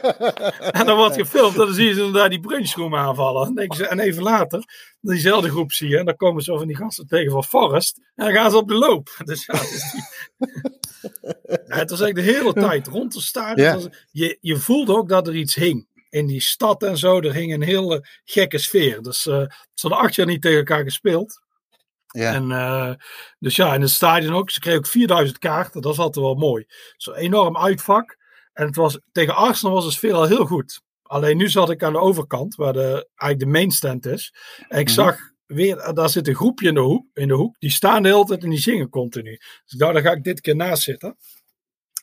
en dan wordt gefilmd. En dan zie je ze daar die brunchroom aanvallen. En, ze, en even later, diezelfde groep zie je. En dan komen zo van die gasten tegen van Forest. En dan gaan ze op de loop. Dus ja, dus die... het was eigenlijk de hele tijd rond de stadion. Je, je voelde ook dat er iets hing in die stad en zo. Er hing een hele gekke sfeer. Dus uh, ze hadden acht jaar niet tegen elkaar gespeeld. Ja. En, uh, dus ja, in het stadion ook. Ze kregen ook 4000 kaarten. Dat is altijd wel mooi. Zo'n enorm uitvak. En het was, tegen Arsenal was het sfeer al heel goed. Alleen nu zat ik aan de overkant, waar de, eigenlijk de main stand is. En ik mhm. zag weer, daar zit een groepje in de, hoek, in de hoek. Die staan de hele tijd en die zingen continu. Dus ik dacht, daar ga ik dit keer naast zitten.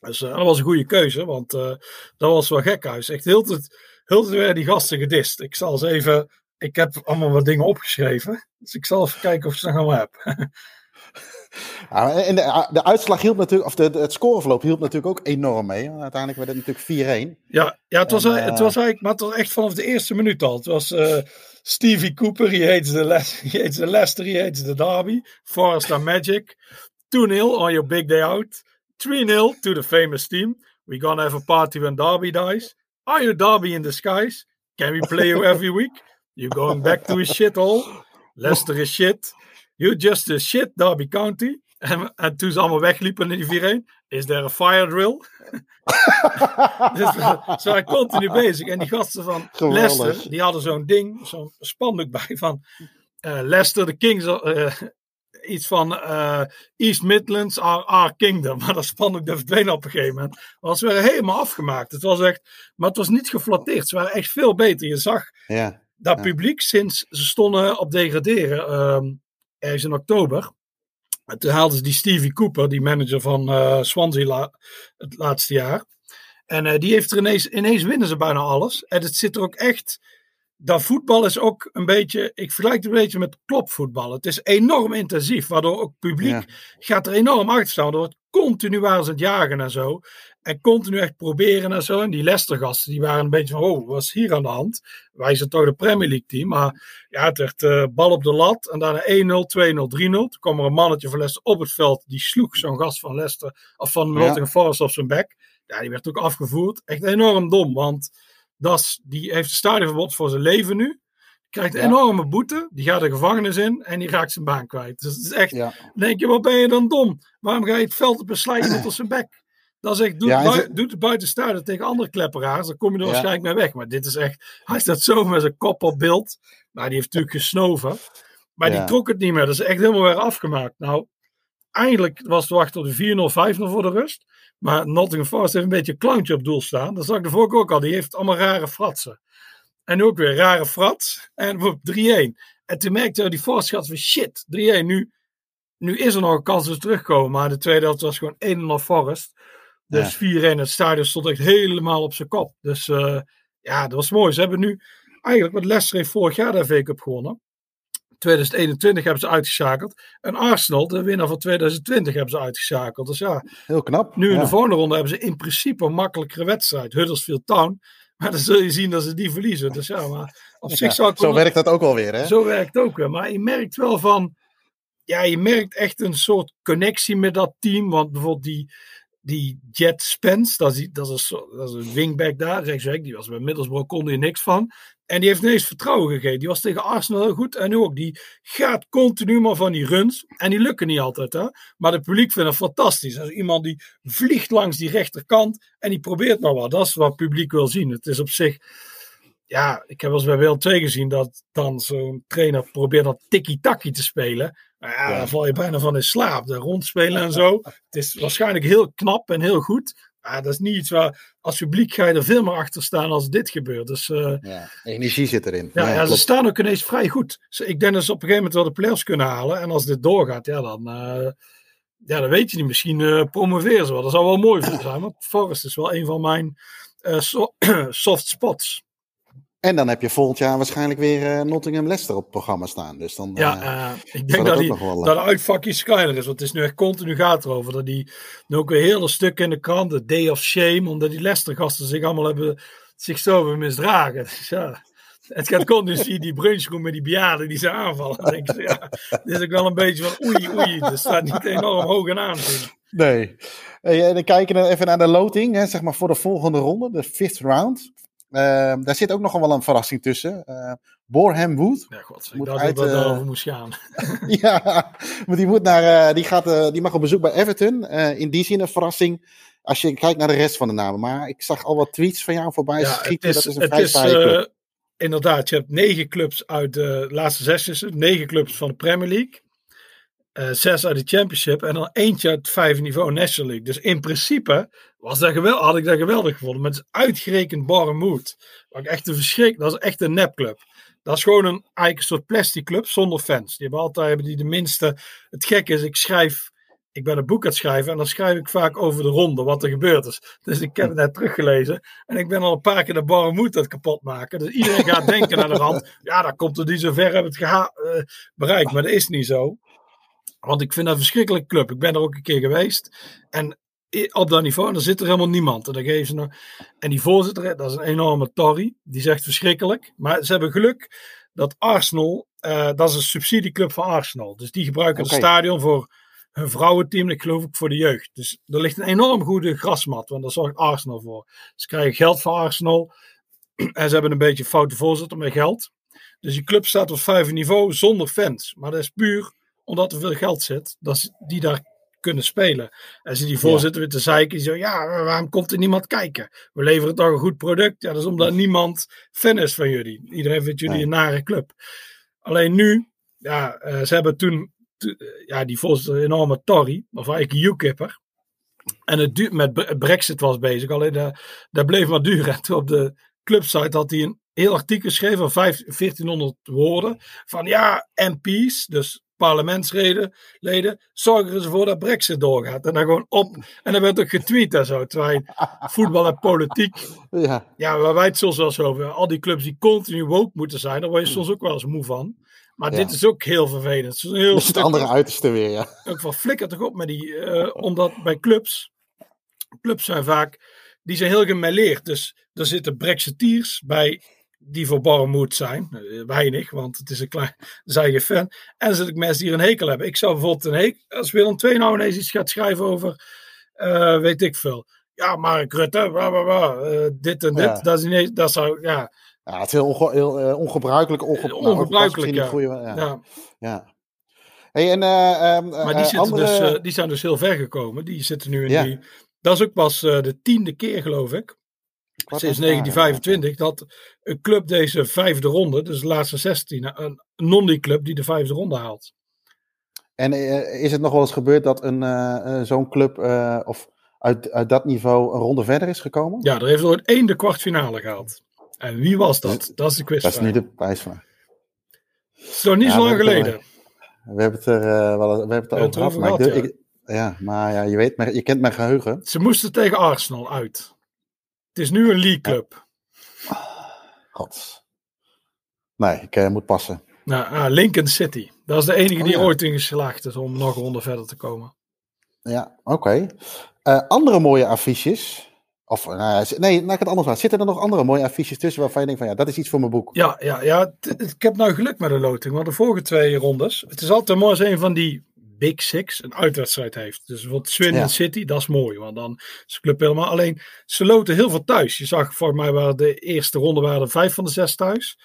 Dus uh, dat was een goede keuze, want uh, dat was wel gek huis. Echt heel tijd heel weer die gasten gedist. Ik zal eens even. Ik heb allemaal wat dingen opgeschreven. Dus ik zal even kijken of ze nog allemaal heb. Ja, en de, de, uitslag hielp natuurlijk, of de, het scoreverloop hielp natuurlijk ook enorm mee. Uiteindelijk werd het natuurlijk 4-1. Ja, ja het, was, en, het was eigenlijk, maar het was echt vanaf de eerste minuut al. Het was uh, Stevie Cooper, he hates the, he hates the Leicester, he hates the Derby. Forrester Magic. 2-0 on your big day out. 3-0 to the famous team. We gonna have a party when Derby dies. Are you Derby in disguise? Can we play you every week? You going back to a shithole? Leicester is shit. You just a shit, Derby County. En, en toen ze allemaal wegliepen in die 4-1, is there a fire drill? dus zo hij continu bezig. En die gasten van Geweldig. Leicester, die hadden zo'n ding, zo'n spandoek bij van eh, Leicester, de Kings, eh, iets van eh, East Midlands, our, our kingdom. Maar dat spandoek dat verdween op een gegeven moment. Maar ze werden helemaal afgemaakt. Het was echt, maar het was niet geflatteerd. Ze waren echt veel beter. Je zag Ja, dat Ja. publiek sinds ze stonden op degraderen, ehm ergens in oktober. En toen haalden ze die Stevie Cooper, die manager van eh, Swansea la- het laatste jaar. En eh, die heeft er ineens, ineens winnen ze bijna alles. En het zit er ook echt, dat voetbal is ook een beetje, ik vergelijk het een beetje met klopvoetbal. Het is enorm intensief, waardoor ook publiek Ja. gaat er enorm achter staan. Door het continu ze aan het jagen en zo. En continu echt proberen en zo. En die Leicester-gasten, die waren een beetje van, oh, wat is hier aan de hand? Wij zijn toch de Premier League team. Maar ja, het werd eh, bal op de lat. En daarna 1-0, 2-0, 3-0. Toen kwam er een mannetje van Leicester op het veld. Die sloeg zo'n gast van Leicester, of van Ja. Nottingham Forest op zijn bek. Ja, die werd ook afgevoerd. Echt enorm dom, want die heeft een stadionverbod voor zijn leven nu. Krijgt een Ja. enorme boete. Die gaat de gevangenis in en die raakt zijn baan kwijt. Dus het is echt, ja. dan denk je, wat ben je dan dom? Waarom ga je het veld op een slijt iemand op zijn bek? Dat is echt, doe, Ja, het bui- het buiten tegen andere klepperaars. Dan kom je er waarschijnlijk mee weg. Maar dit is echt, hij staat zo met zijn kop op beeld. Nou, die heeft natuurlijk gesnoven. Maar die trok het niet meer. Dat is echt helemaal weer afgemaakt. Nou, eigenlijk was het wachten op de 4-0, 5-0 voor de rust. Maar Nottingham Forest heeft een beetje een clowntje op doel staan. Dat zag ik de vorige ook al. Die heeft allemaal rare fratsen. En nu ook weer rare frats. En op 3-1. En toen merkte hij die Forest gaat van shit, 3-1. Nu, nu is er nog een kans dat ze terugkomen. Maar de tweede helft was gewoon 1-0 Forest. Dus 4-1. Het stadion stond echt helemaal op zijn kop. Dus eh, ja, dat was mooi. Ze hebben nu eigenlijk, wat Leicester heeft vorig jaar de FA Cup gewonnen. 2021 hebben ze uitgeschakeld. En Arsenal, de winnaar van 2020, hebben ze uitgeschakeld. Dus ja, Heel knap. nu in ja. de volgende ronde hebben ze in principe een makkelijkere wedstrijd. Huddersfield Town. Maar dan zul je zien dat ze die verliezen. Dus ja, maar op zich Ja, zou ik Zo wel- werkt dat ook wel weer, hè? zo werkt het ook weer. Maar je merkt wel van. Ja, je merkt echt een soort connectie met dat team. Want bijvoorbeeld die, die Jet Spence, dat is, dat, is een, dat is een wingback daar, rechtsback. Die was bij Middlesbrough, kon er niks van. En die heeft ineens vertrouwen gegeven. Die was tegen Arsenal heel goed. En nu ook. Die gaat continu maar van die runs. En die lukken niet altijd. Hè? Maar het publiek vindt het fantastisch. Als iemand die vliegt langs die rechterkant. En die probeert maar wat. Dat is wat het publiek wil zien. Het is op zich ja, ik heb wel eens bij Wereld 2 gezien dat dan zo'n trainer probeert dat tiki-taki te spelen. Maar ja, Ja. dan val je bijna van in slaap. De rondspelen en zo. Het is waarschijnlijk heel knap en heel goed. Maar dat is niet iets waar als publiek ga je er veel meer achter staan als dit gebeurt. Dus eh, Ja, energie zit erin. ja, ja, ze staan ook ineens vrij goed. Ik denk dat ze op een gegeven moment wel de play-offs kunnen halen. En als dit doorgaat, ja, dan, eh, ja, dan weet je niet. Misschien eh, promoveren ze wel. Dat zou wel mooi voor zijn. Want Forest is wel een van mijn so- soft spots. En dan heb je volgend jaar waarschijnlijk weer eh, Nottingham Leicester op het programma staan. Dus dan Ja, eh, eh, ik denk dat dat, die, wel, dat uitvakje Skyler is. Want het is nu echt continu gaat erover. Dat die nu ook weer hele stukken in de krant. De Day of Shame. Omdat die Leicester-gasten zich allemaal hebben zich zo hebben misdragen. Dus ja, het gaat continu zie je die brunchroom met die bejaarden die ze aanvallen. Dan denk je, ja, dit is ook wel een beetje van oei oei. Het staat niet enorm hoog in aanzien. Nee. En dan kijken we even naar de loting, hè, zeg maar voor de volgende ronde, de fifth round. Ehm, daar zit ook nogal wel een verrassing tussen. Eh Boreham Wood. Ja, god, ik dacht uit, dat het eh, daarover moest gaan. ja, maar die, moet naar, eh, die, gaat, eh, die mag op bezoek bij Everton. In die zin een verrassing als je kijkt naar de rest van de namen. Maar ik zag al wat tweets van jou voorbij Ja, schieten. het is, dat is een het vrij is saaie club. inderdaad, je hebt negen clubs uit de laatste zes, negen clubs van de Premier League. Eh, zes uit de Championship en dan eentje uit het vijfde niveau National League. Dus in principe was dat geweldig, had ik dat geweldig gevonden. Maar het uitgerekend Bournemouth. Wat ik echt een verschrik, dat is echt een nepclub. Dat is gewoon een, soort plastic club zonder fans. Die hebben altijd hebben die de minste. Het gekke is, ik schrijf, ik ben een boek aan het schrijven en dan schrijf ik vaak over de ronde, wat er gebeurd is. Dus ik heb het net teruggelezen en ik ben al een paar keer de Bournemouth het kapot maken. Dus iedereen gaat denken naar de rand, ja, dan komt het niet zo ver, hebben het eh, bereikt. Maar dat is niet zo. Want ik vind dat een verschrikkelijke club. Ik ben er ook een keer geweest. En op dat niveau, en dan zit er helemaal niemand. En, dan geven ze nog... en die voorzitter, dat is een enorme Tory. Die zegt verschrikkelijk. Maar ze hebben geluk dat Arsenal, eh, dat is een subsidieclub van Arsenal. Dus die gebruiken het stadion voor hun vrouwenteam. Ik geloof ook voor de jeugd. Dus er ligt een enorm goede grasmat. Want daar zorgt Arsenal voor. Ze krijgen geld van Arsenal. en ze hebben een beetje foute voorzitter met geld. Dus die club staat op vijf niveau zonder fans. Maar dat is puur omdat er veel geld zit, dat ze die daar kunnen spelen. En ze die voorzitter weer te zeiken, die zo, ja, waarom komt er niemand kijken? We leveren toch een goed product? Ja, dat is omdat niemand fan is van jullie. Iedereen vindt jullie een nare club. Alleen nu, ja, uh, ze hebben toen, ja, die voorzitter een enorme Tory, of eigenlijk UKipper. En het duurt met Brexit was bezig, alleen dat, dat bleef maar duren. En op de clubsite had hij een heel artikel geschreven van 1400 woorden. Van ja, MP's, dus parlementsleden, leden, zorgen ervoor dat Brexit doorgaat. En dan gewoon op. En dan werd ook getweet en zo. Terwijl voetbal en politiek. Ja, ja waar wij het soms wel zo over. Al die clubs die continu woke moeten zijn, daar word je soms ook wel eens moe van. Maar dit is ook heel vervelend. Het is een heel het andere uiterste weer, ja. Ook van flikker toch op met die. Uh, omdat bij clubs. Clubs zijn vaak. Die zijn heel gemêleerd. Dus er zitten Brexiteers bij die voor moet zijn. Eh, weinig, want het is een klein zijn fan. En er zitten mensen die er een hekel hebben. Ik zou bijvoorbeeld een hekel, als Willem II nou ineens iets gaat schrijven over, uh, weet ik veel. Ja, Mark Rutte, bla, bla, bla, uh, dit en dit. Ja. Dat, is ineens, dat zou, ja. Ja, het is heel, onge heel uh, ongebruikelijk. Onge nou, ongebruikelijk, ja. Goeie, ja. ja. ja. Hey, en, um, maar die, andere... dus, die zijn dus heel ver gekomen. Die zitten nu in ja. die... Dat is ook pas de tiende keer, geloof ik sinds 1925 dat een club deze vijfde ronde, dus de laatste 16, een non club die de vijfde ronde haalt. En uh, is het nog wel eens gebeurd dat een, uh, zo'n club uh, of uit, uit dat niveau een ronde verder is gekomen? Ja, er heeft nooit één de kwartfinale gehaald. En wie was dat? Dat is de quiz. Dat is nu de prijsvraag. Het is nog niet ja, zo lang geleden. we hebben het er, wel, we hebben het er over gehad. Maar ja. Ik, ja, maar ja, je, weet, je kent mijn geheugen. Ze moesten tegen Arsenal uit. Het is nu een League Cup. God. Nee, ik uh, moet passen. Nou, ah, Lincoln City. Dat is de enige die oh, ooit in geslaagd is om nog een ronde verder te komen. Ja, oké. Okay. Uh, eh, andere mooie affiches. Of uh, nee, laat ik het anders vragen. Zitten er nog andere mooie affiches tussen waarvan je denkt van ja, dat is iets voor mijn boek? Ja, ja, ja. Ik heb nou geluk met de loting. Want de vorige twee rondes. Het is altijd mooi als een van die Big Six een uitwedstrijd heeft. Dus bijvoorbeeld Swindon City, dat is mooi. Want dan is de club helemaal. Alleen ze loten heel veel thuis. Je zag voor mij waren de eerste ronde waren er vijf van de zes thuis.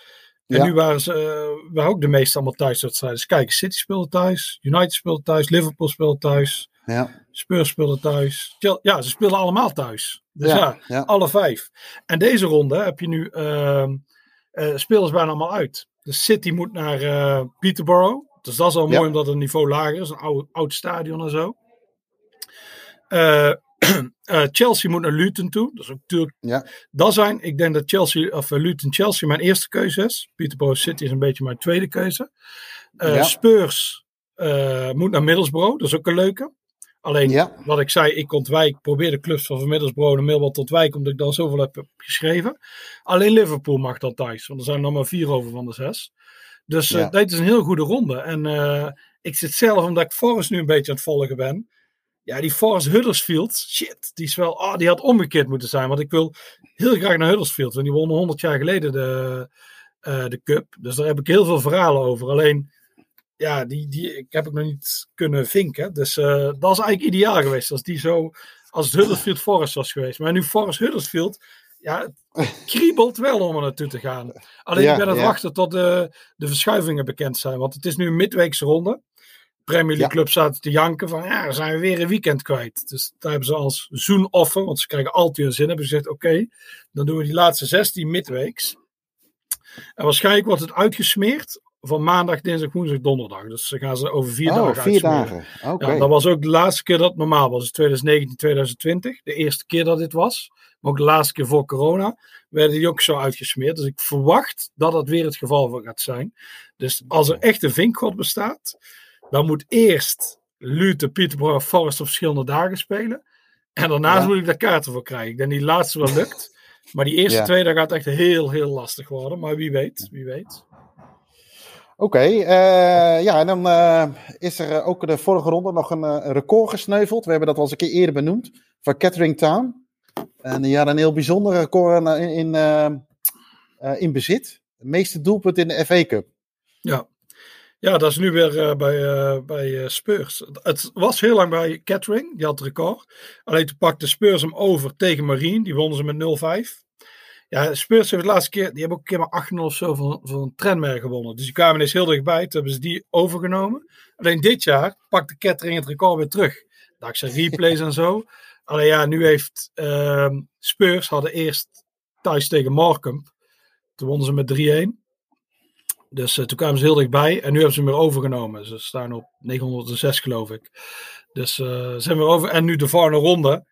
En nu waren ze uh, waren ook de meeste allemaal thuiswedstrijden. Dus kijk, City speelde thuis, United speelde thuis, Liverpool speelde thuis. Ja. Spurs speelde thuis. Ja, ze speelden allemaal thuis. Dus ja, ja, alle vijf. En deze ronde heb je nu uh, uh, spelers bijna allemaal uit. De City moet naar uh, Peterborough. Dus dat is al mooi omdat het niveau lager is. Een oud, oud stadion en zo. Uh, uh, Chelsea moet naar Luton toe. Dat is ook natuurlijk. Ja. Dat zijn, ik denk dat Chelsea, of uh, Luton Chelsea mijn eerste keuze is. Peterborough City is een beetje mijn tweede keuze. Ja. Spurs moet naar Middlesbrough. Dat is ook een leuke. Alleen, ja. wat ik zei, ik ontwijk, probeer de clubs van Middlesbrough en Millwall te ontwijken, omdat ik dan zoveel heb geschreven. Alleen Liverpool mag dat thuis, want er zijn nog maar vier over van de zes. Dus uh, dit is een heel goede ronde. En uh, ik zit zelf, omdat ik Forrest nu een beetje aan het volgen ben. Ja, die Forrest Huddersfield, shit, die is wel, oh, die had omgekeerd moeten zijn. Want ik wil heel graag naar Huddersfield. Want die won 100 jaar geleden de, uh, de Cup. Dus daar heb ik heel veel verhalen over. Alleen, ja, die, die ik heb ik nog niet kunnen vinken. Dus dat is eigenlijk ideaal geweest. Als die zo, als het Huddersfield Forest was geweest. Maar nu Forrest Huddersfield, ja, het kriebelt wel om er naartoe te gaan. Alleen ik ben aan het wachten tot de, de verschuivingen bekend zijn. Want het is nu een midweekse ronde. Premier League Club staat te janken van ja, dan zijn we weer een weekend kwijt. Dus daar hebben ze als zoenoffer, want ze krijgen altijd hun zin, hebben ze gezegd oké, dan doen we die laatste 16 midweeks. En waarschijnlijk wordt het uitgesmeerd van maandag, dinsdag, woensdag, donderdag. Dus ze gaan ze over vier oh, dagen vier dagen. Okay. Ja, dat was ook de laatste keer dat het normaal was. 2019, 2020. De eerste keer dat dit was. Maar ook de laatste keer voor corona werden die ook zo uitgesmeerd. Dus ik verwacht dat dat weer het geval van gaat zijn. Dus als er echt een vinkgod bestaat, dan moet eerst Lute, Peterborough, Forest op verschillende dagen spelen. En daarnaast moet ik daar kaarten voor krijgen. Ik denk die laatste wel lukt. Maar die eerste twee, daar gaat echt heel, heel lastig worden. Maar wie weet, wie weet. Oké, okay, uh, ja, en dan uh, is er ook de vorige ronde nog een, een, record gesneuveld. We hebben dat al eens een keer eerder benoemd. Van Kettering Town. En die hadden een heel bijzonder record in, in, uh, in bezit. Het meeste doelpunt in de FA Cup. Ja, ja dat is nu weer bij, bij Spurs. Het was heel lang bij Kettering, die had het record. Alleen toen pakte Spurs hem over tegen Marine. Die wonnen ze met 0-5. Ja, Spurs heeft de laatste keer, die hebben ook een keer maar 8-0 of zo van, van een trendmerk gewonnen. Dus die kwamen ineens heel dichtbij, toen hebben ze die overgenomen. Alleen dit jaar pakte Kettering het record weer terug. Dankzij replays en zo. Alleen ja, nu heeft uh, Spurs hadden eerst thuis tegen Markham. Toen wonnen ze met 3-1. Dus uh, toen kwamen ze heel dichtbij. En nu hebben ze hem weer overgenomen. Ze staan op 906 geloof ik. Dus uh, zijn we over. En nu de volgende ronde.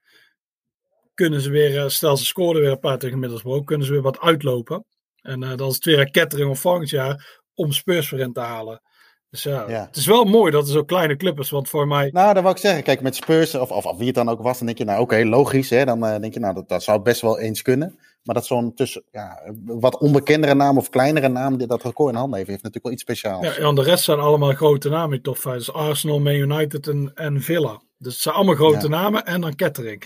Kunnen ze weer, uh, stel ze scoren weer een paar tegen Middlesbrough. Kunnen ze weer wat uitlopen. En dan is het weer een kettering of volgend jaar. Om Spurs weer in te halen. Dus ja, ja, het is wel mooi dat er zo'n kleine club is. Want voor mij. Nou, dat wou ik zeggen. Kijk, met Spurs of, of, of wie het dan ook was. Dan denk je, nou oké, logisch. Hè? Dan denk je, nou dat, dat zou best wel eens kunnen. Maar dat zo'n tussen ja, wat onbekendere naam of kleinere naam dat record in handen heeft, heeft natuurlijk wel iets speciaals. Ja, en de rest zijn allemaal grote namen in top 5. Dus Arsenal, Man United en, en Villa. Dus het zijn allemaal grote namen en dan Kettering.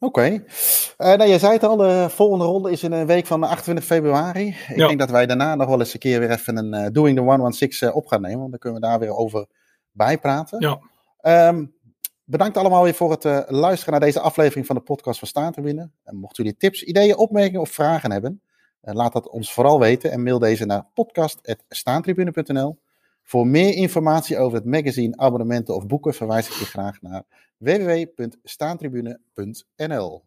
Oké. Okay. Uh, nou, jij zei het al, de volgende ronde is in een week van 28 februari. Ik denk dat wij daarna nog wel eens een keer weer even een uh, Doing the 116 uh, op gaan nemen. Want dan kunnen we daar weer over bijpraten. Ja. Um, Bedankt allemaal weer voor het luisteren naar deze aflevering van de podcast van Staantribune. En mochten jullie tips, ideeën, opmerkingen of vragen hebben, laat dat ons vooral weten en mail deze naar podcast.staantribune.nl. Voor meer informatie over het magazine, abonnementen of boeken verwijs ik je graag naar www.staantribune.nl.